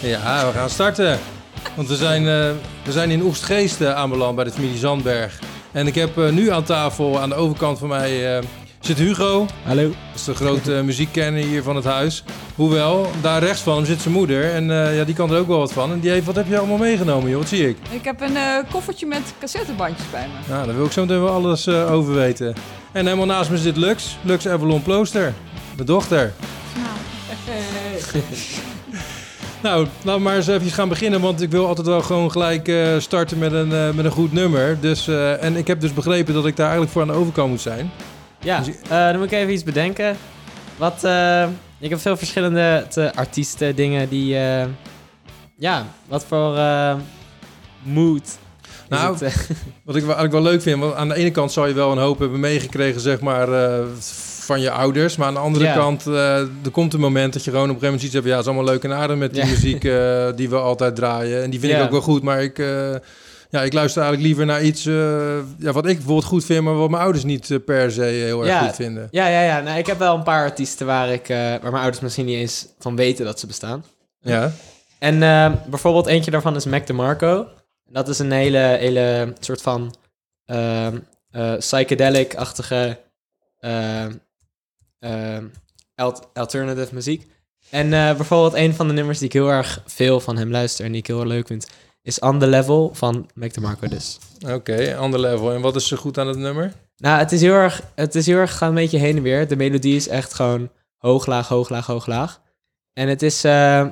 Ja, we gaan starten. Want we zijn, eh, we zijn in Oostgeest eh, aanbeland bij de familie Zandberg. En ik heb eh, nu aan tafel aan de overkant van mij eh, zit Hugo. Hallo. Dat is de grote muziekkenner hier van het huis. Hoewel, daar rechts van hem zit zijn moeder. En eh, ja, die kan er ook wel wat van. En die heeft, wat heb je allemaal meegenomen, joh? Wat zie ik? Ik heb een eh, koffertje met cassettebandjes bij me. Nou, daar wil ik zo meteen wel alles eh, over weten. En helemaal naast me zit Lux. Lux Avalon Plooster. Mijn dochter. Nou, laten we maar eens even gaan beginnen, want ik wil altijd wel gewoon gelijk eh, starten met een, eh, met een goed nummer. Dus, eh, en ik heb dus begrepen dat ik daar eigenlijk voor aan de overkant moet zijn. Ja, Dus- dan moet ik even iets bedenken. Wat, ik heb veel verschillende te, artiesten, dingen die... ja, wat voor mood Nou, het? Wat ik wel, eigenlijk wel leuk vind, want aan de ene kant zal je wel een hoop hebben meegekregen, zeg maar, van je ouders. Maar aan de andere Ja. kant, eh, er komt een moment dat je gewoon op een gegeven moment ziet, ja, het is allemaal leuk en aardig met die Ja. muziek eh, die we altijd draaien. En die vind ik ook wel goed, maar ik... eh, ja, ik luister eigenlijk liever naar iets ja, wat ik bijvoorbeeld goed vind, maar wat mijn ouders niet per se heel erg goed vinden. Ja, ja, ja. Nou, ik heb wel een paar artiesten waar, ik, waar mijn ouders misschien niet eens van weten dat ze bestaan. Ja, En eh, bijvoorbeeld eentje daarvan is Mac DeMarco. Dat is een hele, hele soort van ehm, eh, psychedelic-achtige ehm, ehm, alternative muziek. En eh, bijvoorbeeld een van de nummers die ik heel erg veel van hem luister en die ik heel erg leuk vind, is On The Level van Mac DeMarco dus. oké, ander level. En wat is zo goed aan het nummer? Nou, het is heel erg, het is heel erg, een beetje heen en weer. De melodie is echt gewoon hoog, laag, hoog, laag, hoog, laag. En het is, eh,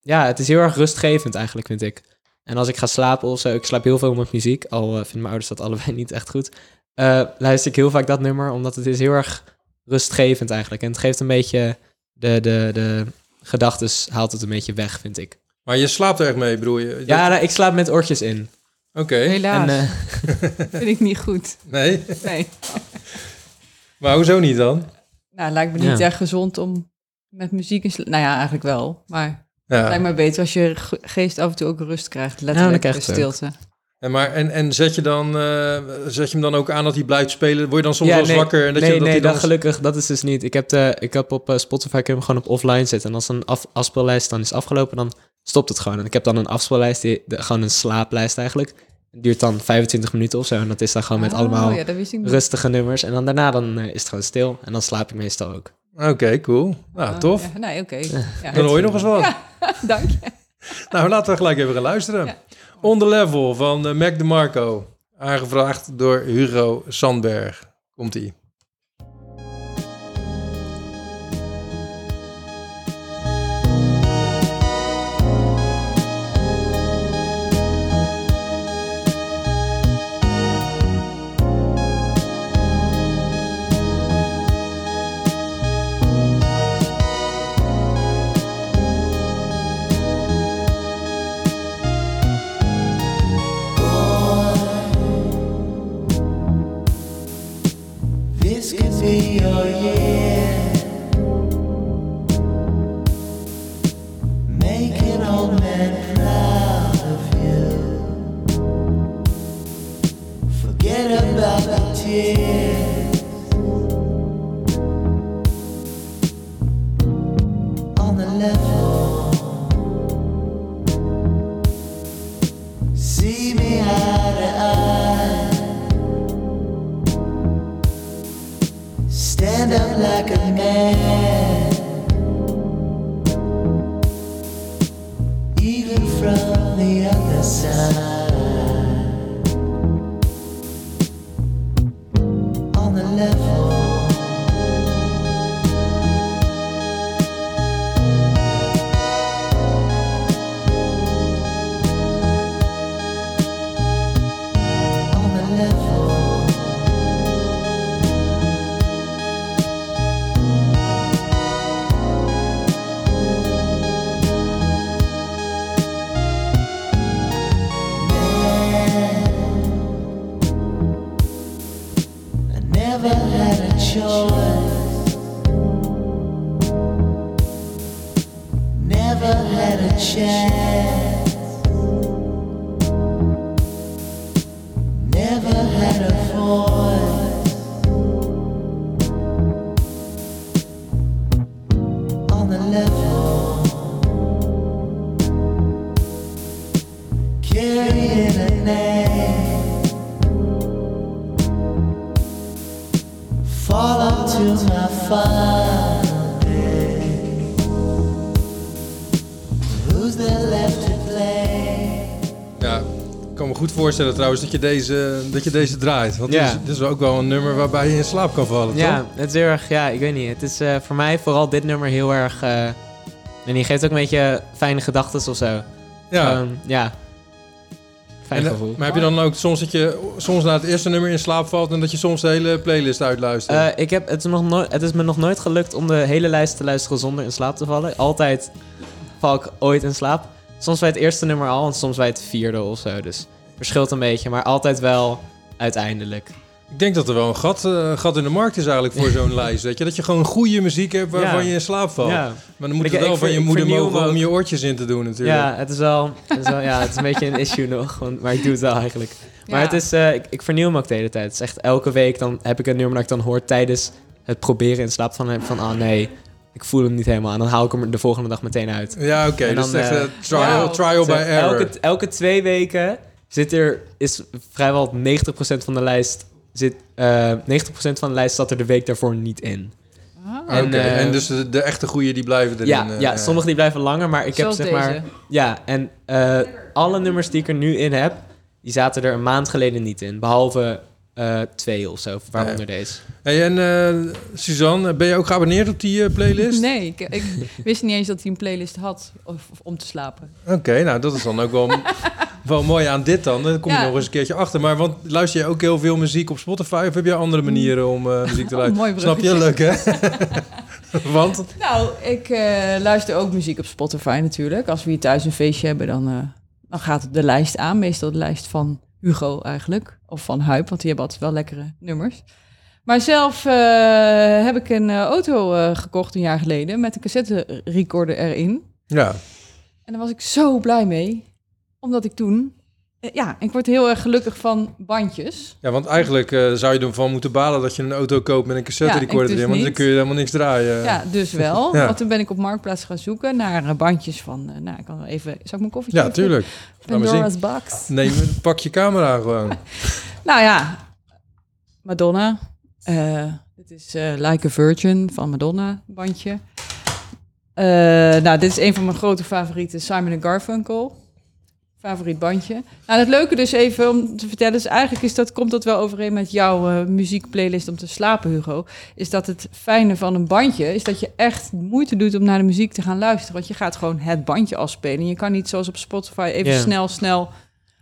ja, het is heel erg rustgevend eigenlijk, vind ik. En als ik ga slapen of zo, ik slaap heel veel met muziek, al eh, vinden mijn ouders dat allebei niet echt goed, eh, luister ik heel vaak dat nummer, omdat het is heel erg rustgevend eigenlijk. En het geeft een beetje de, de, de gedachtes, haalt het een beetje weg, vind ik. Maar je slaapt er echt mee, bedoel je? Ja, nou, ik slaap met oortjes in. Oké, Helaas, En, eh, vind ik niet goed. nee. Nee. Maar hoezo niet dan? Nou, lijkt me niet Ja. echt gezond om met muziek in Nou ja, eigenlijk wel. Maar het Ja. lijkt me beter als je ge- geest af en toe ook rust krijgt. Letterlijk krijg de je het ook. En, maar, en, en zet, je dan, eh, zet je hem dan ook aan dat hij blijft spelen? Word je dan soms wel nee, wakker? En dat nee, je, dat nee, hij dan... dat gelukkig, dat is dus niet. Ik heb, de, ik heb op eh, Spotify ik heb hem gewoon op offline zitten. En als een af, afspeellijst dan is afgelopen, dan stopt het gewoon. En ik heb dan een afspeellijst, die, de- gewoon een slaaplijst eigenlijk. Het duurt dan 25 minuten of zo. En dat is dan gewoon met Oh, allemaal ja, rustige nummers. En dan daarna dan, eh, is het gewoon stil. En dan slaap ik meestal ook. Oké, cool. Nou, Oh, tof. ja, nee, oké. Ja, Dan hoor je nog eens wat. Ja, dank je. Nou, laten we gelijk even gaan luisteren. On the Level van eh, Mac DeMarco. Aangevraagd door Hugo Sandberg. Komt-ie. Voorstellen trouwens dat je deze, dat je deze draait. Want Ja. dit, is, dit is ook wel een nummer waarbij je in slaap kan vallen, Ja, toch? het is heel erg, ja, ik weet niet. Het is eh, voor mij vooral dit nummer heel erg... eh, en die geeft ook een beetje fijne gedachten of zo. Ja. Gewoon, ja. Fijn En, eh, gevoel. maar heb je dan ook soms dat je soms na het eerste nummer in slaap valt en dat je soms de hele playlist uitluistert? Eh, ik heb, het, is nog nooit, het is me nog nooit gelukt om de hele lijst te luisteren zonder in slaap te vallen. Altijd val ik ooit in slaap. Soms bij het eerste nummer al en soms bij het vierde of zo. Dus verschilt een beetje, maar altijd wel uiteindelijk. Ik denk dat er wel een gat, eh, gat in de markt is eigenlijk voor zo'n lijst. Weet je? Dat je gewoon goede muziek hebt waarvan Ja. je in slaap valt. Ja, Maar dan moet Ik- het wel ik van je moeder mogen om je oortjes in te doen natuurlijk. ja het, is wel, het is wel, ja, het is een beetje een issue nog, want, maar ik doe het wel eigenlijk. Maar Ja. het is, eh, ik, ik vernieuw hem ook de hele tijd. Het is echt elke week, dan heb ik een nummer dat ik dan hoor tijdens het proberen in slaap van hem. Van, ah nee, ik voel hem niet helemaal. En dan haal ik hem de volgende dag meteen uit. Ja, oké. Dus dan, echt eh, trial, trial by error. Elke, elke twee weken zit er, is vrijwel 90% van de lijst, zit, eh 90% van de lijst zat er de week daarvoor niet in. Ah. Oké, en, en, eh, dus de, de echte goede die blijven erin. ja, eh, ja, eh. sommige die blijven langer, maar ik heb zeg maar... Ja, en eh, alle nummers die ik er nu in heb, die zaten er een maand geleden niet in. Behalve eh, twee of zo, waaronder deze. Hey, en eh, Suzanne, ben je ook geabonneerd op die eh, playlist? Nee, ik, ik wist niet eens dat hij een playlist had of, of om te slapen. Oké, nou dat is dan ook wel, wel mooi aan dit dan. Dan kom je Ja. nog eens een keertje achter. Maar want, luister je ook heel veel muziek op Spotify of heb je andere manieren om eh, muziek te luisteren? mooi Snap je? Leuk hè? want? Nou, ik eh, luister ook muziek op Spotify natuurlijk. Als we hier thuis een feestje hebben, dan, eh, dan gaat de lijst aan. Meestal de lijst van Hugo eigenlijk. Of van Huip, want die hebben altijd wel lekkere nummers. Maar zelf eh, heb ik een eh, auto eh, gekocht een jaar geleden met een cassette recorder erin. Ja, En daar was ik zo blij mee. Omdat ik toen... eh, ja, ik word heel erg gelukkig van bandjes. ja want eigenlijk eh, zou je ervan moeten balen dat je een auto koopt met een cassette Ja, recorder dus erin. Want dan kun je helemaal niks draaien. Ja, dus wel. Ja. Want toen ben ik op Marktplaats gaan zoeken naar eh, bandjes van... nou, ik kan wel even... Zal ik mijn koffertje Ja, even- tuurlijk. Pandora's Box. Nee, pak je camera gewoon. Nou ja, Madonna. Eh, dit is Like a Virgin van Madonna, bandje. Nou, dit is een van mijn grote favorieten, Simon Garfunkel. Favoriet bandje. Nou, het leuke dus even om te vertellen is eigenlijk is dat komt dat wel overeen met jouw eh, muziekplaylist om te slapen, Hugo. Is dat het fijne van een bandje is dat je echt moeite doet om naar de muziek te gaan luisteren, want je gaat gewoon het bandje afspelen. Je kan niet zoals op Spotify even snel, snel.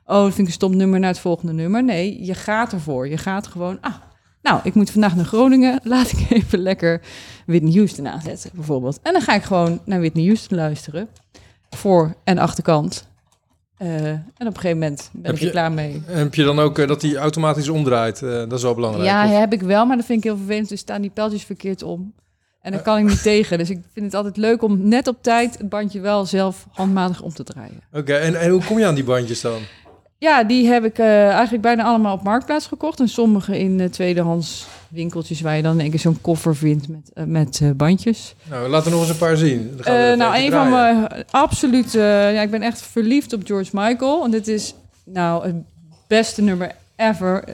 Oh, dat vind ik een stom nummer naar het volgende nummer. Nee, je gaat ervoor. Je gaat gewoon. Ah, nou, ik moet vandaag naar Groningen. Laat ik even lekker Whitney Houston aanzetten, bijvoorbeeld. En dan ga ik gewoon naar Whitney Houston luisteren. Voor- en achterkant. Eh, en op een gegeven moment ben Heb ik er je- klaar mee. En heb je dan ook eh, dat die automatisch omdraait? Eh, dat is wel belangrijk. Ja, Of- heb ik wel, maar dat vind ik heel vervelend. Dus staan die pijltjes verkeerd om. En daar kan ik niet tegen. Dus ik vind het altijd leuk om net op tijd het bandje wel zelf handmatig om te draaien. Oké, en, en hoe kom je aan die bandjes dan? Ja, die heb ik eh, eigenlijk bijna allemaal op Marktplaats gekocht. En sommige in eh, tweedehands winkeltjes waar je dan één keer zo'n koffer vindt met, eh, met bandjes. Nou, laat er nog eens een paar zien. Dan gaan we even nou, een van mijn absoluut... ja, ik ben echt verliefd op George Michael. En dit is nou het beste nummer ever.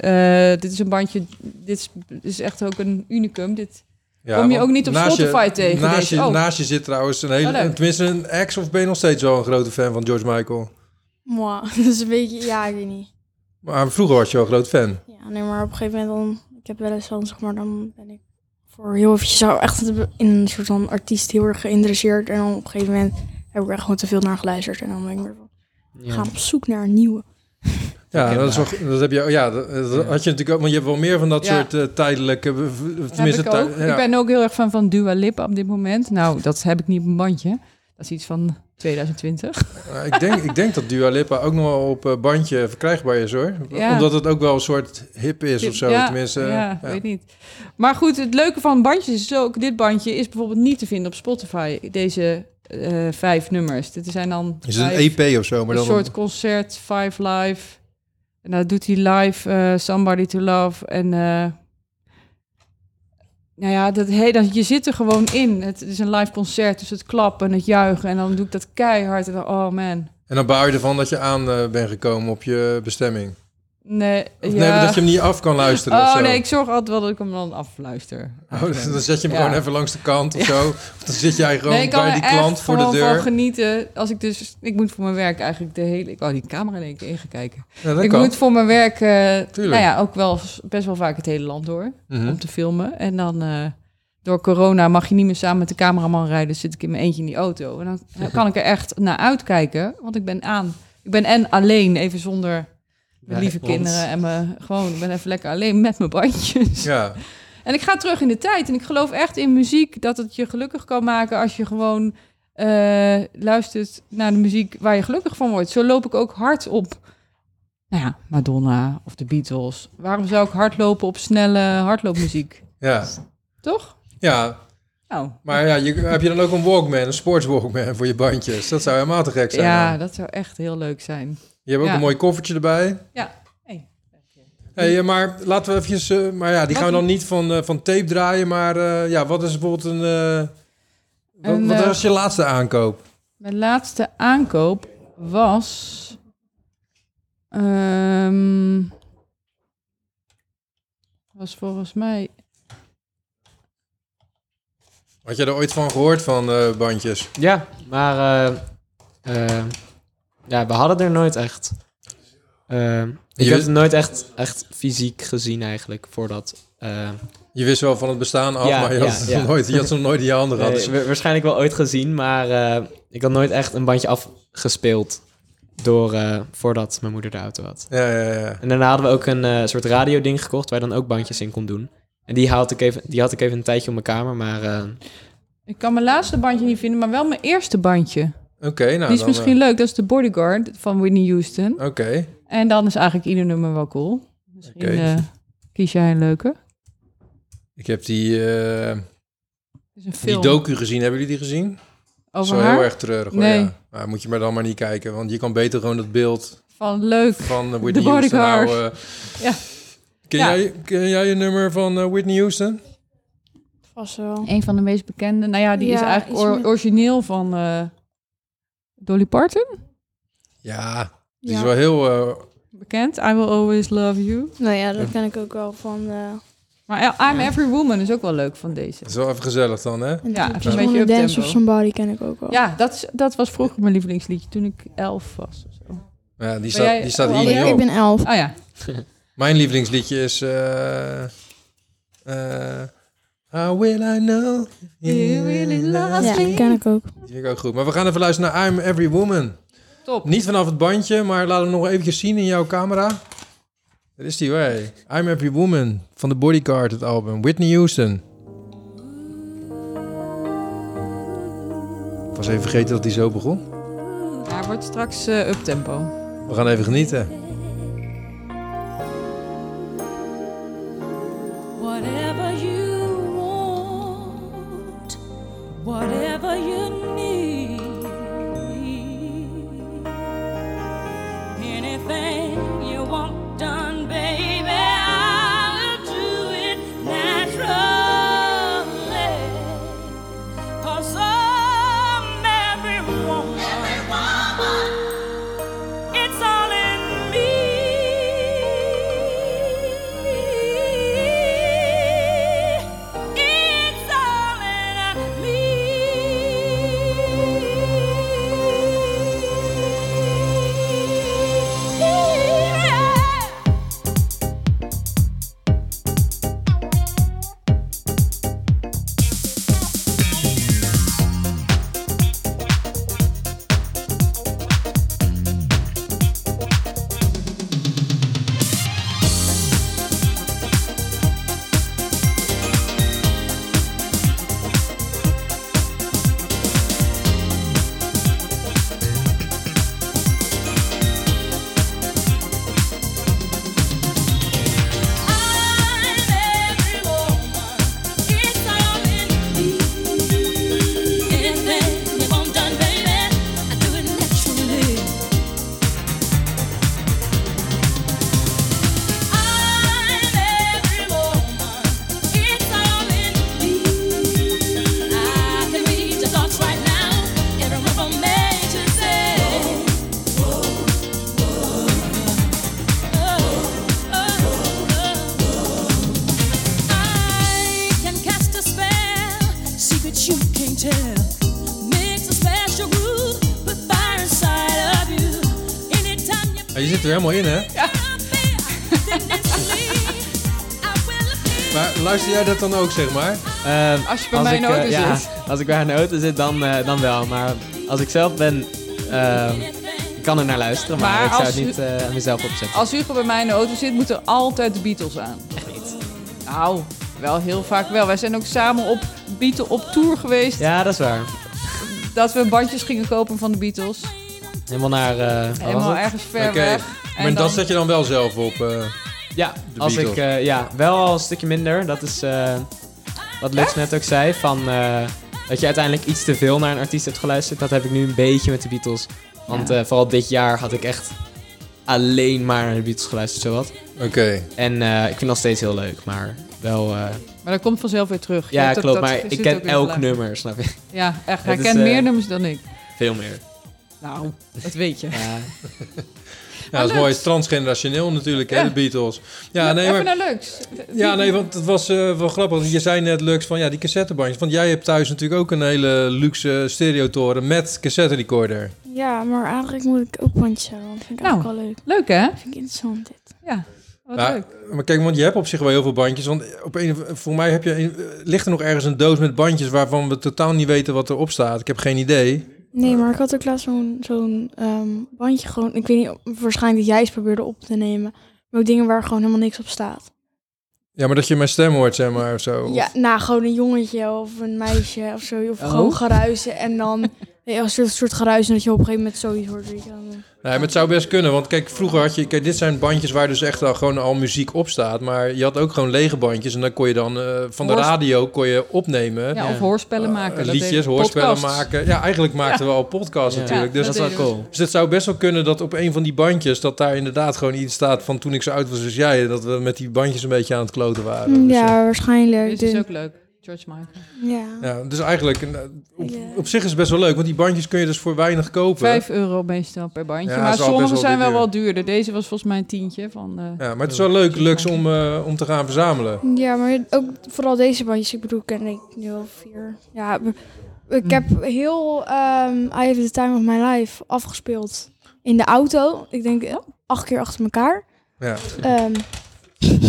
Dit is een bandje... Dit is, dit is echt ook een unicum. Dit, Ja, kom je ook niet op je- Spotify tegen, Naast deze. je, Oh. naast je zit trouwens een hele... Oh, tenminste, een ex of ben je nog steeds wel een grote fan van George Michael? Mwah, dat is een beetje, ja, ik weet niet. Maar vroeger was je wel een groot fan. Ja, nee, maar op een gegeven moment dan, ik heb wel eens van, zeg maar, dan ben ik voor heel eventjes zo echt in een soort van artiest heel erg geïnteresseerd. En dan op een gegeven moment heb ik er echt gewoon te veel naar geluisterd. En dan ben ik weer van, Ja. gaan op zoek naar een nieuwe. Ja, dat, is wel, dat heb je, ja, dat, dat Ja. had je natuurlijk ook, want je hebt wel meer van dat Ja. soort eh, tijdelijke, tenminste, ik ook. tij- ja. Ik ben ook heel erg fan van Dua Lipa op dit moment. Nou, dat heb ik niet op een bandje. Dat is iets van 2020. Eh, ik, denk, ik denk dat Dua Lipa ook nog wel op eh, bandje verkrijgbaar is hoor. Ja. Omdat het ook wel een soort hip is of zo. Ja, tenminste, ja, ja. weet niet. Maar goed, het leuke van bandjes is ook... Dit bandje is bijvoorbeeld niet te vinden op Spotify. Deze eh, vijf nummers. Dit zijn dan Is het een EP of zo? Maar een dan soort concert, Five Live. En dan doet hij live eh, Somebody to Love. En eh, nou ja, dat, hey, dat, je zit er gewoon in. Het is een live concert, dus het klappen en het juichen. En dan doe ik dat keihard. En dan, oh man. En dan bouw je ervan dat je aan eh, bent gekomen op je bestemming. Nee, Of ja. nee, dat je hem niet af kan luisteren of Oh zo? nee, ik zorg altijd wel dat ik hem dan afluister. Oh, dan zet je hem Ja. gewoon even langs de kant of zo. Of dan zit jij gewoon nee, ik kan bij die klant voor de gewoon van deur. genieten. Als ik dus, ik moet voor mijn werk eigenlijk de hele, ik wou die camera in één keer dat Ik kan. moet voor mijn werk, eh, nou ja, ook wel best wel vaak het hele land door Mhm. om te filmen. En dan eh, door corona mag je niet meer samen met de cameraman rijden. Dus zit ik in mijn eentje in die auto. En dan dan kan ik er echt naar uitkijken, want ik ben aan. Ik ben en alleen, even zonder mijn lieve ons. kinderen en me gewoon, ik ben even lekker alleen met mijn bandjes. Ja, En ik ga terug in de tijd. En ik geloof echt in muziek dat het je gelukkig kan maken als je gewoon eh, luistert naar de muziek waar je gelukkig van wordt. Zo loop ik ook hard op. Nou ja, Madonna of de Beatles. Waarom zou ik hardlopen op snelle hardloopmuziek? ja. Toch? ja. Nou, Maar ja, je, heb je dan ook een Walkman, een sports Walkman voor je bandjes? Dat zou helemaal te gek zijn. ja, dan. dat zou echt heel leuk zijn. Je hebt ook ja. een mooi koffertje erbij. Ja. Hey. Hey, eh, maar laten we eventjes... eh, maar ja, die gaan we dan niet van, eh, van tape draaien. Maar eh, ja, wat is bijvoorbeeld een... eh, wat, Een, wat was je laatste aankoop? Mijn laatste aankoop was. ehm, was volgens mij. Had je er ooit van gehoord van eh, bandjes? Ja, maar ja, we hadden er nooit echt. Eh, ik Je heb wist- het nooit echt, echt fysiek gezien eigenlijk, voordat... eh, Je wist wel van het bestaan af, Ja, maar je, ja, had het ja. nog nooit, je had ze nog nooit in je handen gehad. nee, Dus- wa- waarschijnlijk wel ooit gezien, maar eh, ik had nooit echt een bandje afgespeeld door, eh, voordat mijn moeder de auto had. ja, ja, ja. En daarna hadden we ook een eh, soort radioding gekocht waar je dan ook bandjes in kon doen. En die had ik even, die had ik even een tijdje op mijn kamer, maar eh, Ik kan mijn laatste bandje niet vinden, maar wel mijn eerste bandje. Oké, nou Die is dan, misschien leuk. Dat is de Bodyguard van Whitney Houston. eh, Oké, En dan is eigenlijk ieder nummer wel cool. Misschien Oké. eh, kies jij een leuke. ik heb die, eh, is een die film docu gezien. Hebben jullie die gezien? over Zo haar. heel erg treurig. hoor, Nee. Ja. Maar moet je maar dan maar niet kijken, want je kan beter gewoon het beeld Van leuk. van eh, Whitney The Houston Bodyguard. houden. Ja. Ken, Ja. Jij, ken jij een nummer van eh, Whitney Houston? Vast wel. Een van de meest bekende. Nou ja, die is eigenlijk or- origineel van eh, Dolly Parton. Ja, die is Ja. wel heel... eh, Bekend. I Will Always Love You. Nou ja, dat ken ik ook wel van eh Maar ja, I'm Every Woman is ook wel leuk van deze. dat is wel even gezellig dan, hè? en Ja, ja, even een een beetje Dance uptempo. of Somebody ken ik ook wel. Ja, dat, is, dat was vroeger mijn lievelingsliedje toen ik elf was. Of zo. Ja, die jij- staat, die staat oh, hier oh, niet ik op. ben elf. Ah ja. Mijn lievelingsliedje is... eh eh, How will I know? You really love Ja, me. ken ik ook. Die vind ik ook goed. Maar we gaan even luisteren naar I'm Every Woman. Top. Niet vanaf het bandje, maar laat hem nog eventjes zien in jouw camera. Daar is die, hoor. I'm Every Woman van de Bodyguard, het album. Whitney Houston. Ik was even vergeten dat hij zo begon. Ja, hij wordt straks eh uptempo. We gaan even genieten. Zit er helemaal in, hè? Maar luister jij dat dan ook, zeg maar? Ehm, Als je bij mij in de ik, eh, auto ja, zit. als ik bij haar in de auto zit, dan, eh, dan wel. Maar als ik zelf ben, ehm, ik kan er naar luisteren, maar, Maar ik zou het u- niet eh, aan mezelf opzetten. Als Hugo bij mij in de auto zit, moeten altijd de Beatles aan. Echt niet. Nou, wel heel vaak wel. Wij zijn ook samen op Beatle op tour geweest. Ja, dat is waar. Dat we bandjes gingen kopen van de Beatles. Helemaal naar... eh, was Helemaal ergens ver Oké, weg. Maar En dat dan- zet je dan wel zelf op. eh. Ja, De als Beatles. ik, eh, ja, wel al een stukje minder. Dat is eh, wat Lux net ook zei. Van, eh, dat je uiteindelijk iets te veel naar een artiest hebt geluisterd. Dat heb ik nu een beetje met de Beatles. Want Ja. eh, vooral dit jaar had ik echt alleen maar naar de Beatles geluisterd, zowat. Oké. En eh, ik vind het nog steeds heel leuk, maar wel... eh, Maar dat komt vanzelf weer terug. Je ja, dat- klopt, dat maar ik ken elk nummer, snap je? Ja, echt. Hij kent meer nummers dan ik. Veel meer. Nou, dat weet je. Ja, Ja, dat is mooi. Het is transgenerationeel natuurlijk, hè, Ja. de Beatles. Ja, nee, Even maar... naar Lux. Ja, nee, want het was eh, wel grappig. Je zei net, Lux, van ja, die cassettebandjes. Want jij hebt thuis natuurlijk ook een hele luxe stereotoren met cassette recorder. Ja, maar eigenlijk moet ik ook bandjes hebben, want dat vind ik Nou. eigenlijk wel leuk. Leuk, hè? vind ik interessant dit. Ja, wat Maar, leuk. maar kijk, want je hebt op zich wel heel veel bandjes. Want op een, voor mij heb je, een- ligt er nog ergens een doos met bandjes waarvan we totaal niet weten wat erop staat. Ik heb geen idee. Nee, maar ik had ook laatst zo'n zo'n ehm, bandje gewoon... Ik weet niet, waarschijnlijk dat jij eens probeerde op te nemen. Maar ook dingen waar gewoon helemaal niks op staat. Ja, maar dat je mijn stem hoort, zeg maar, of zo. Ja, nou, gewoon een jongetje of een meisje of zo. Of Oh. gewoon geruisen en dan... Ja, een soort, soort geruis en dat je op een gegeven moment zoiets hoort. Weet je, wel. Nee, maar het zou best kunnen. Want kijk, vroeger had je... Kijk, dit zijn bandjes waar dus echt al gewoon al muziek op staat. Maar je had ook gewoon lege bandjes. En dan kon je dan eh, van de radio kon je opnemen. Ja, Ja. of hoorspellen maken. Eh, dat liedjes, hoorspellen podcasts. maken. Ja, eigenlijk maakten we al podcasts Ja. natuurlijk. Ja, Dus, dat is wel cool. dus het zou best wel kunnen dat op een van die bandjes... dat daar inderdaad gewoon iets staat van toen ik zo oud was als jij... dat we met die bandjes een beetje aan het kloten waren. Dus, Ja, eh, waarschijnlijk. Dit is ook leuk. George Michael. ja. ja, dus eigenlijk, eh, op, op zich is het best wel leuk. Want die bandjes kun je dus voor weinig kopen. Vijf euro meestal per bandje. Ja, maar sommige wel zijn wel wat duurder. Deze was volgens mij een tientje van... eh, Ja, maar het is wel leuk, Lux, om, eh, om te gaan verzamelen. Ja, maar ook vooral deze bandjes. Ik bedoel, ken ik nu al vier. Ja, ik Hm. heb heel ehm I Have the Time of My Life afgespeeld in de auto. Ik denk acht keer achter elkaar. Ja. Ehm,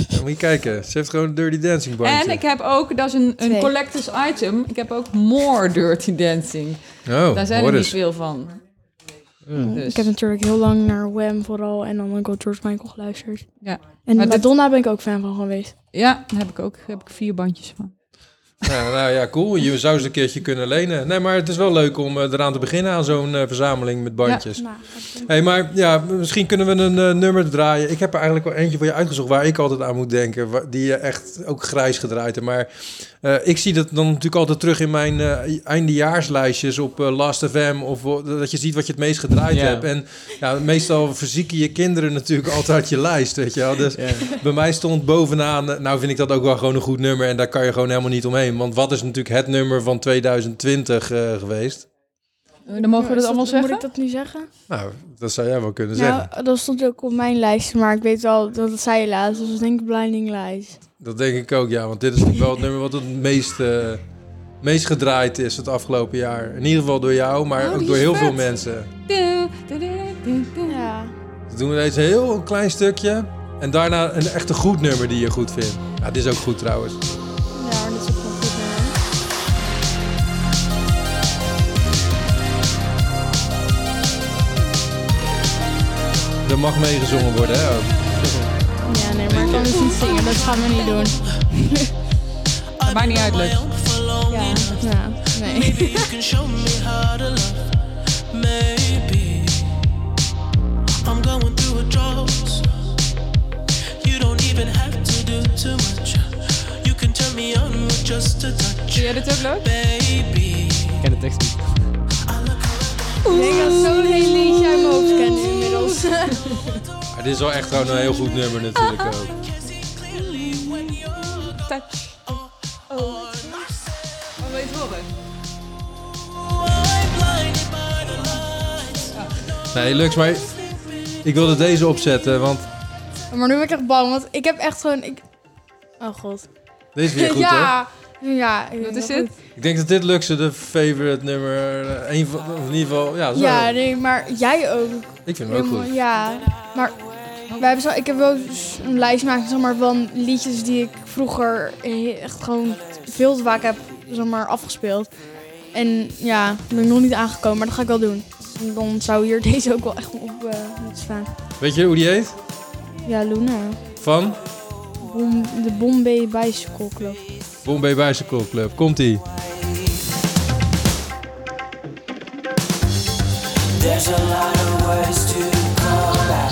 Ja, moet je kijken. Ze heeft gewoon een Dirty Dancing bandje. En ik heb ook, dat is een, een collectors item. Ik heb ook More Dirty Dancing. Oh, Daar zijn er niet veel van. Dus. Ik heb natuurlijk heel lang naar Wham vooral en dan ook George Michael geluisterd. Ja. En Maar dit- Madonna ben ik ook fan van geweest. Ja, daar heb ik ook heb ik vier bandjes van. Nou, nou ja, cool. Je zou ze een keertje kunnen lenen. Nee, maar het is wel leuk om eh, eraan te beginnen aan zo'n eh, verzameling met bandjes. Nou, het doen. hey, maar ja, misschien kunnen we een eh, nummer draaien. Ik heb er eigenlijk wel eentje voor je uitgezocht waar ik altijd aan moet denken. Die je echt ook grijs gedraaid hebt. Maar eh, ik zie dat dan natuurlijk altijd terug in mijn eh, eindejaarslijstjes op Last FM. Of dat je ziet wat je het meest gedraaid Ja. hebt. En ja, meestal verzieken je kinderen natuurlijk altijd je lijst, weet je wel. Dus Ja. bij mij stond bovenaan, nou vind ik dat ook wel gewoon een goed nummer. En daar kan je gewoon helemaal niet omheen. Want wat is natuurlijk het nummer van 2020 eh, geweest? Eh, Dan mogen we dat allemaal Moet zeggen? ik dat nu zeggen? Nou, dat zou jij wel kunnen zeggen. Nou, dat stond ook op mijn lijst, maar ik weet wel dat het zei je laatst. Dus ik denk Blinding Lights. Dat denk ik ook, ja. Want dit is natuurlijk wel het nummer wat het meest, eh, meest gedraaid is het afgelopen jaar. In ieder geval door jou, maar Oh, ook door heel vet. veel mensen. Ja. Dan doen we deze een heel klein stukje. En daarna een echt een goed nummer die je goed vindt. Ja, dit is ook goed trouwens. Mag meegezongen worden, hè? Ja, nee, maar ik kan dus niet zingen. Dat gaan we niet doen. Maakt niet uit, leuk. Ja, ja nee. Maybe you can show me how to love. Maybe I'm going through a drought. You don't even have to do too much. You can turn me on with just a touch, jij dit ook leuk? baby. Ik ken de tekst niet. Ik denk dat zo'n heel liedje uit mijn hoofd ken Maar dit is wel echt gewoon een heel goed nummer natuurlijk ook. Touch. Oh. Wil je het horen? Nee, Lux, maar ik wilde deze opzetten, want Maar nu ben ik echt bang, want ik heb echt gewoon... Ik... Oh god. deze is weer goed, hè? Ja, Wat is dit? goed. Ik denk dat dit Luxe de favorite nummer, eh, een van, of in ieder geval, ja, zo. Ja, nee, maar jij ook. ik vind hem ook goed. Ja. Maar wij hebben zo, ik heb wel een lijst gemaakt zeg maar, van liedjes die ik vroeger echt gewoon veel te vaak heb zeg maar, afgespeeld. En ja, daar ben ik nog niet aangekomen, maar dat ga ik wel doen. Dan zou hier deze ook wel echt op eh, moeten staan. Weet je hoe die heet? Ja, Luna. Van Bom, de Bombay Bicycle Club. Bombay Bicycle Club. Komt-ie. There's a lot of words to call out.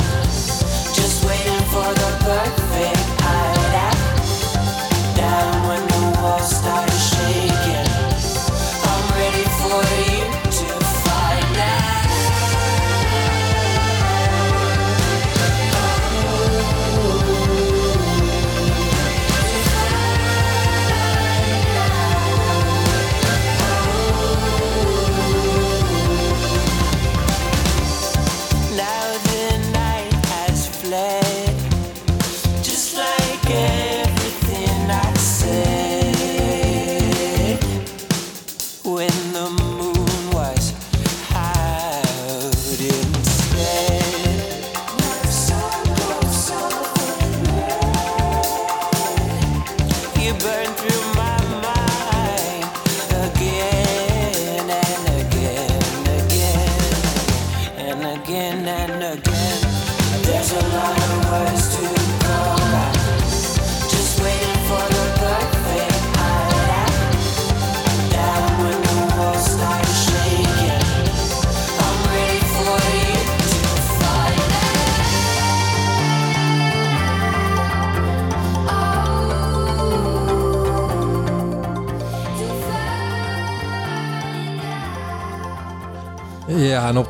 Just waiting for the perfect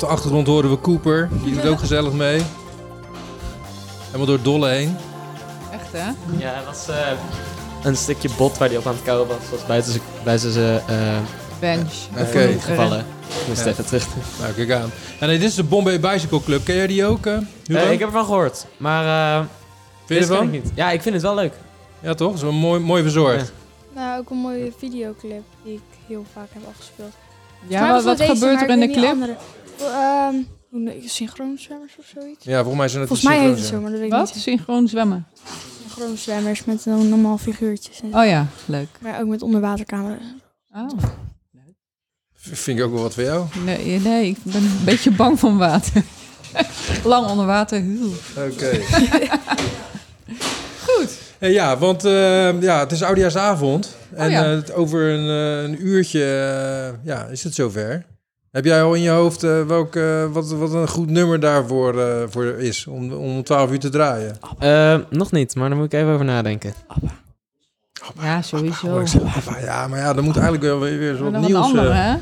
de achtergrond horen we Cooper. Die doet ook gezellig mee. Helemaal door het dolle heen. Echt, hè? Ja, het was eh, een stukje bot waar hij op aan het kauwen was. was buiten zijn buiten zijn, eh, Bench. Oké. eh, gevallen. Ik moest Ja. even terug. Nou, kijk aan. En nee, dit is de Bombay Bicycle Club. Ken jij die ook? eh? Eh, ik heb ervan gehoord, maar eh Vind je ervan? ik niet. Ja, ik vind het wel leuk. Ja, toch? Zo mooi, mooi verzorgd. Nou, ook een mooie videoclip die ik heel vaak heb afgespeeld. Ja, Maar wat, deze, gebeurt er in de clip? Ehm, noem je- synchroonzwemmers of zoiets? Ja, volgens mij zijn het Volgens mij heet het zo, maar dat weet ik Wat? niet. Synchroon zwemmen. Synchroonzwemmers met dan normaal figuurtjes. En, Oh ja, leuk. Maar ook met onderwatercamera's. Oh. Vind ik ook wel wat voor jou. Nee, nee, ik ben een beetje bang van water. Lang onder water. Huw. Oké. Goed. ja, want eh, ja, het is oudejaarsavond. En Oh ja. eh, het- over een, eh, een uurtje eh, ja, is het zover. Heb jij al in je hoofd eh, welk, eh, wat, wat een goed nummer daarvoor eh, voor is om, om 12 uur te draaien? Nog niet, maar daar moet ik even over nadenken. Ja, sowieso. Abba, ja, maar ja, er moet eigenlijk wel weer, weer zo'n dan een nieuws andere?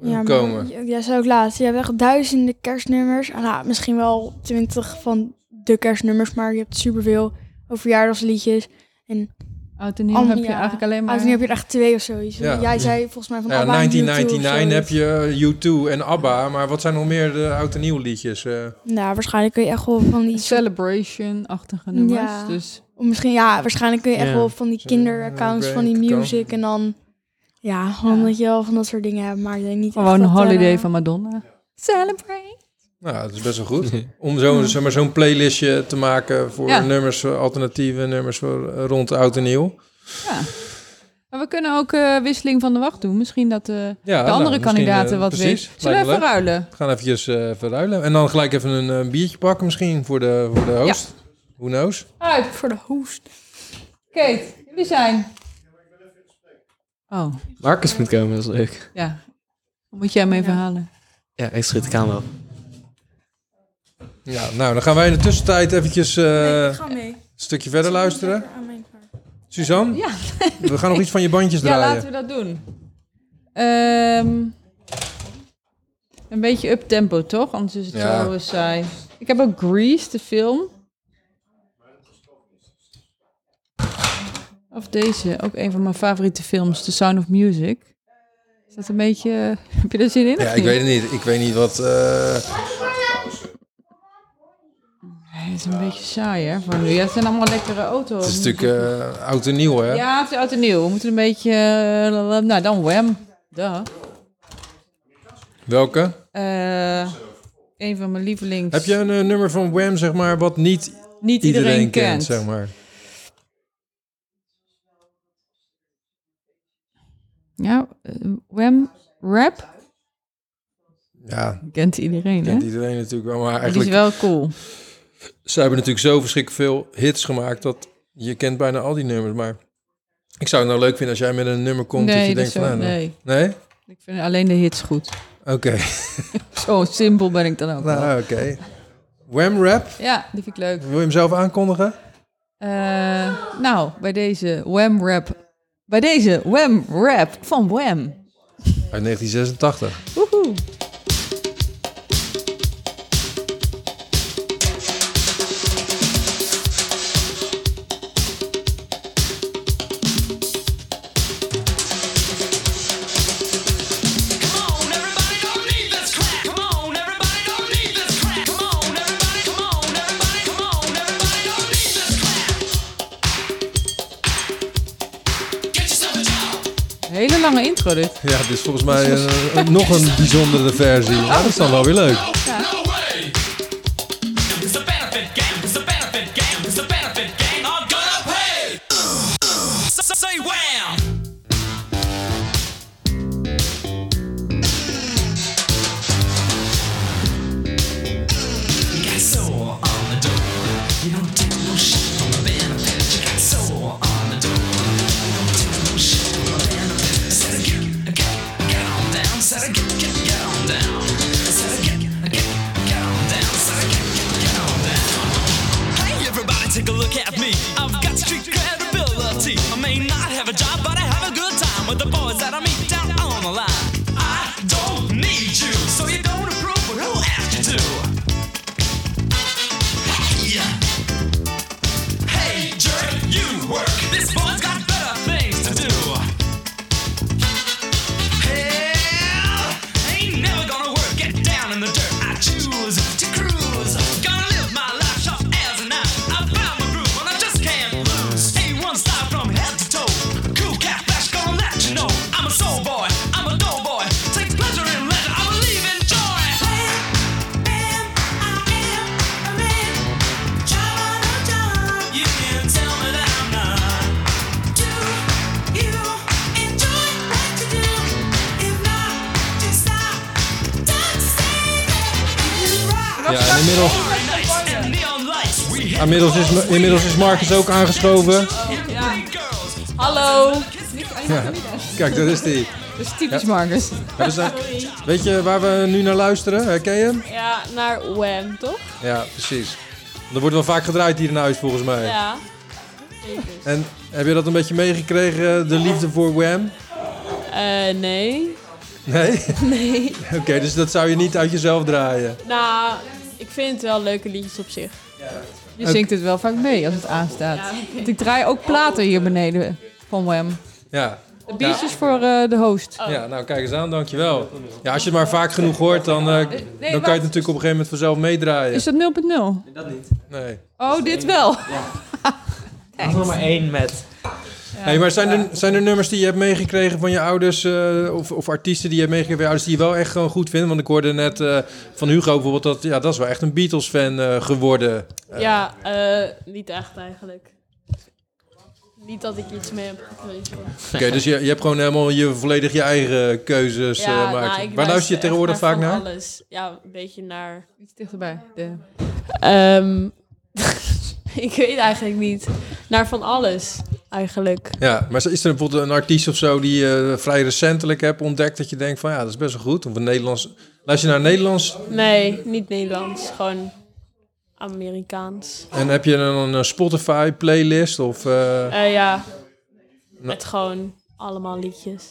Ja, komen. maar, jij zei ook laatst, je hebt echt duizenden kerstnummers. Ah, nou, misschien wel twintig van de kerstnummers, maar je hebt superveel over verjaardagsliedjes. En Oud en nieuw heb je eigenlijk alleen maar... uit nu heb je er echt twee of zoiets. Ja. Jij zei volgens mij van Ja, ABBA en U2 of 1999 heb je eh, U2 en ABBA, maar wat zijn nog meer de oud en nieuw liedjes? eh? Nou, waarschijnlijk kun je echt wel van die... Celebration-achtige nummers. Ja. Dus Of misschien, ja, waarschijnlijk kun je echt Ja. wel van die kinderaccounts van die music en dan... Ja, gewoon Ja. dat je wel van dat soort dingen hebt, maar niet gewoon echt een dat, eh, holiday van Madonna. Celebrate. Nou, dat is best wel goed. Om zo'n zeg maar, zo'n playlistje te maken voor Ja. nummers, alternatieve nummers voor, eh, rond oud en nieuw. Ja. Maar we kunnen ook eh, wisseling van de wacht doen. Misschien dat eh, Ja, de nou, andere kandidaten wat precies. weten. Zullen we even leuk. ruilen? We gaan eventjes eh verruilen. En dan gelijk even een eh, biertje pakken misschien voor de, voor de host. Who knows? Uit. Voor de host. Kate, jullie zijn. Oh, Marcus moet komen, dat is leuk. ja. Dan moet jij hem even halen. Ja, ik schiet de kamer op. Ja, nou, dan gaan wij in de tussentijd eventjes eh, Nee, een ik ga mee. stukje verder luisteren. Suzanne, Ja. we gaan nog iets van je bandjes Ja, draaien. laten we dat doen. Ehm, een beetje up-tempo, toch? Anders is het Ja. zo saai. Ik heb ook Grease, de film. Of deze, ook een van mijn favoriete films, The Sound of Music. Is dat een beetje... Heb je er zin in? Ja, ik weet het niet. Ik weet niet wat... eh, Het is een beetje saai, hè, voor nu. Ja, het zijn allemaal lekkere auto's. het is natuurlijk eh, oud en nieuw, hè? Ja, het is oud en nieuw. We moeten een beetje... eh, nou, dan Wham. Duh. Welke? Eh, een van mijn lievelings. Heb je een nummer van Wham, zeg maar, wat niet niet iedereen, iedereen, kent, kent? zeg maar? Ja, Wham Rap Ja, kent iedereen, hè? kent iedereen natuurlijk wel. Maar Die is eigenlijk, wel cool. Ze hebben natuurlijk zo verschrikkelijk veel hits gemaakt... dat je kent bijna al die nummers. Maar ik zou het nou leuk vinden als jij met een nummer komt... dat je denkt zo, van... nou, nee. nee? Ik vind alleen de hits goed. Oké. Zo simpel ben ik dan ook nou, oké. Wham Rap, Ja, die vind ik leuk. wil je hem zelf aankondigen? Eh, nou, bij deze Wham Rap. Bij deze Wham Rap van Wham. Uit 1986. Woehoe. Dit. Ja, dit is volgens mij een- nog een bijzondere versie. Ja, dat is dan wel weer leuk. Inmiddels, is, inmiddels is Marcus ook aangeschoven. girls. Hallo. Kijk, daar is hij. Dat is typisch Marcus. Ze- Weet je waar we nu naar luisteren? Herken je hem? Ja, naar Wham, toch? Ja, precies. Er wordt wel vaak gedraaid hier in huis volgens mij. Ja. En heb je dat een beetje meegekregen, de liefde voor Wham? Eh, nee. Nee? Nee. Oké, dus dat zou je niet uit jezelf draaien. Nou, ik vind het wel leuke liedjes op zich. Je zingt het wel vaak mee als het aanstaat. Want ik draai ook platen hier beneden van Wham. Ja. De biertjes voor eh, de host. Ja, nou kijk eens aan, dankjewel. Ja, als je het maar vaak genoeg hoort, dan, eh, dan kan je het natuurlijk op een gegeven moment vanzelf meedraaien. Is dat 0.0? Nee. Oh, dit wel. Nog maar één met. Hey, maar zijn er, zijn er nummers die je hebt meegekregen van je ouders, eh, of, of artiesten die je hebt meegekregen van je ouders, die je wel echt gewoon goed vindt? Want ik hoorde net eh, van Hugo bijvoorbeeld dat, ja, dat is wel echt een Beatles-fan eh, geworden. Ja, eh, niet echt eigenlijk. Niet dat ik iets mee heb gekregen. Oké, dus je, je hebt gewoon helemaal je, volledig je eigen keuzes Ja, eh maken. nou, ik Waar luister je tegenwoordig vaak van naar? alles. Ja, een beetje naar... Iets dichterbij. De... Ehm, ik weet eigenlijk niet. Naar van alles, eigenlijk. Ja, maar is er bijvoorbeeld een artiest of zo die je vrij recentelijk hebt ontdekt dat je denkt van ja, dat is best wel goed? Of een Nederlands... Luister je naar Nederlands Nee, niet Nederlands. Gewoon Amerikaans. en heb je dan een Spotify playlist of... eh, Eh, ja, met gewoon allemaal liedjes.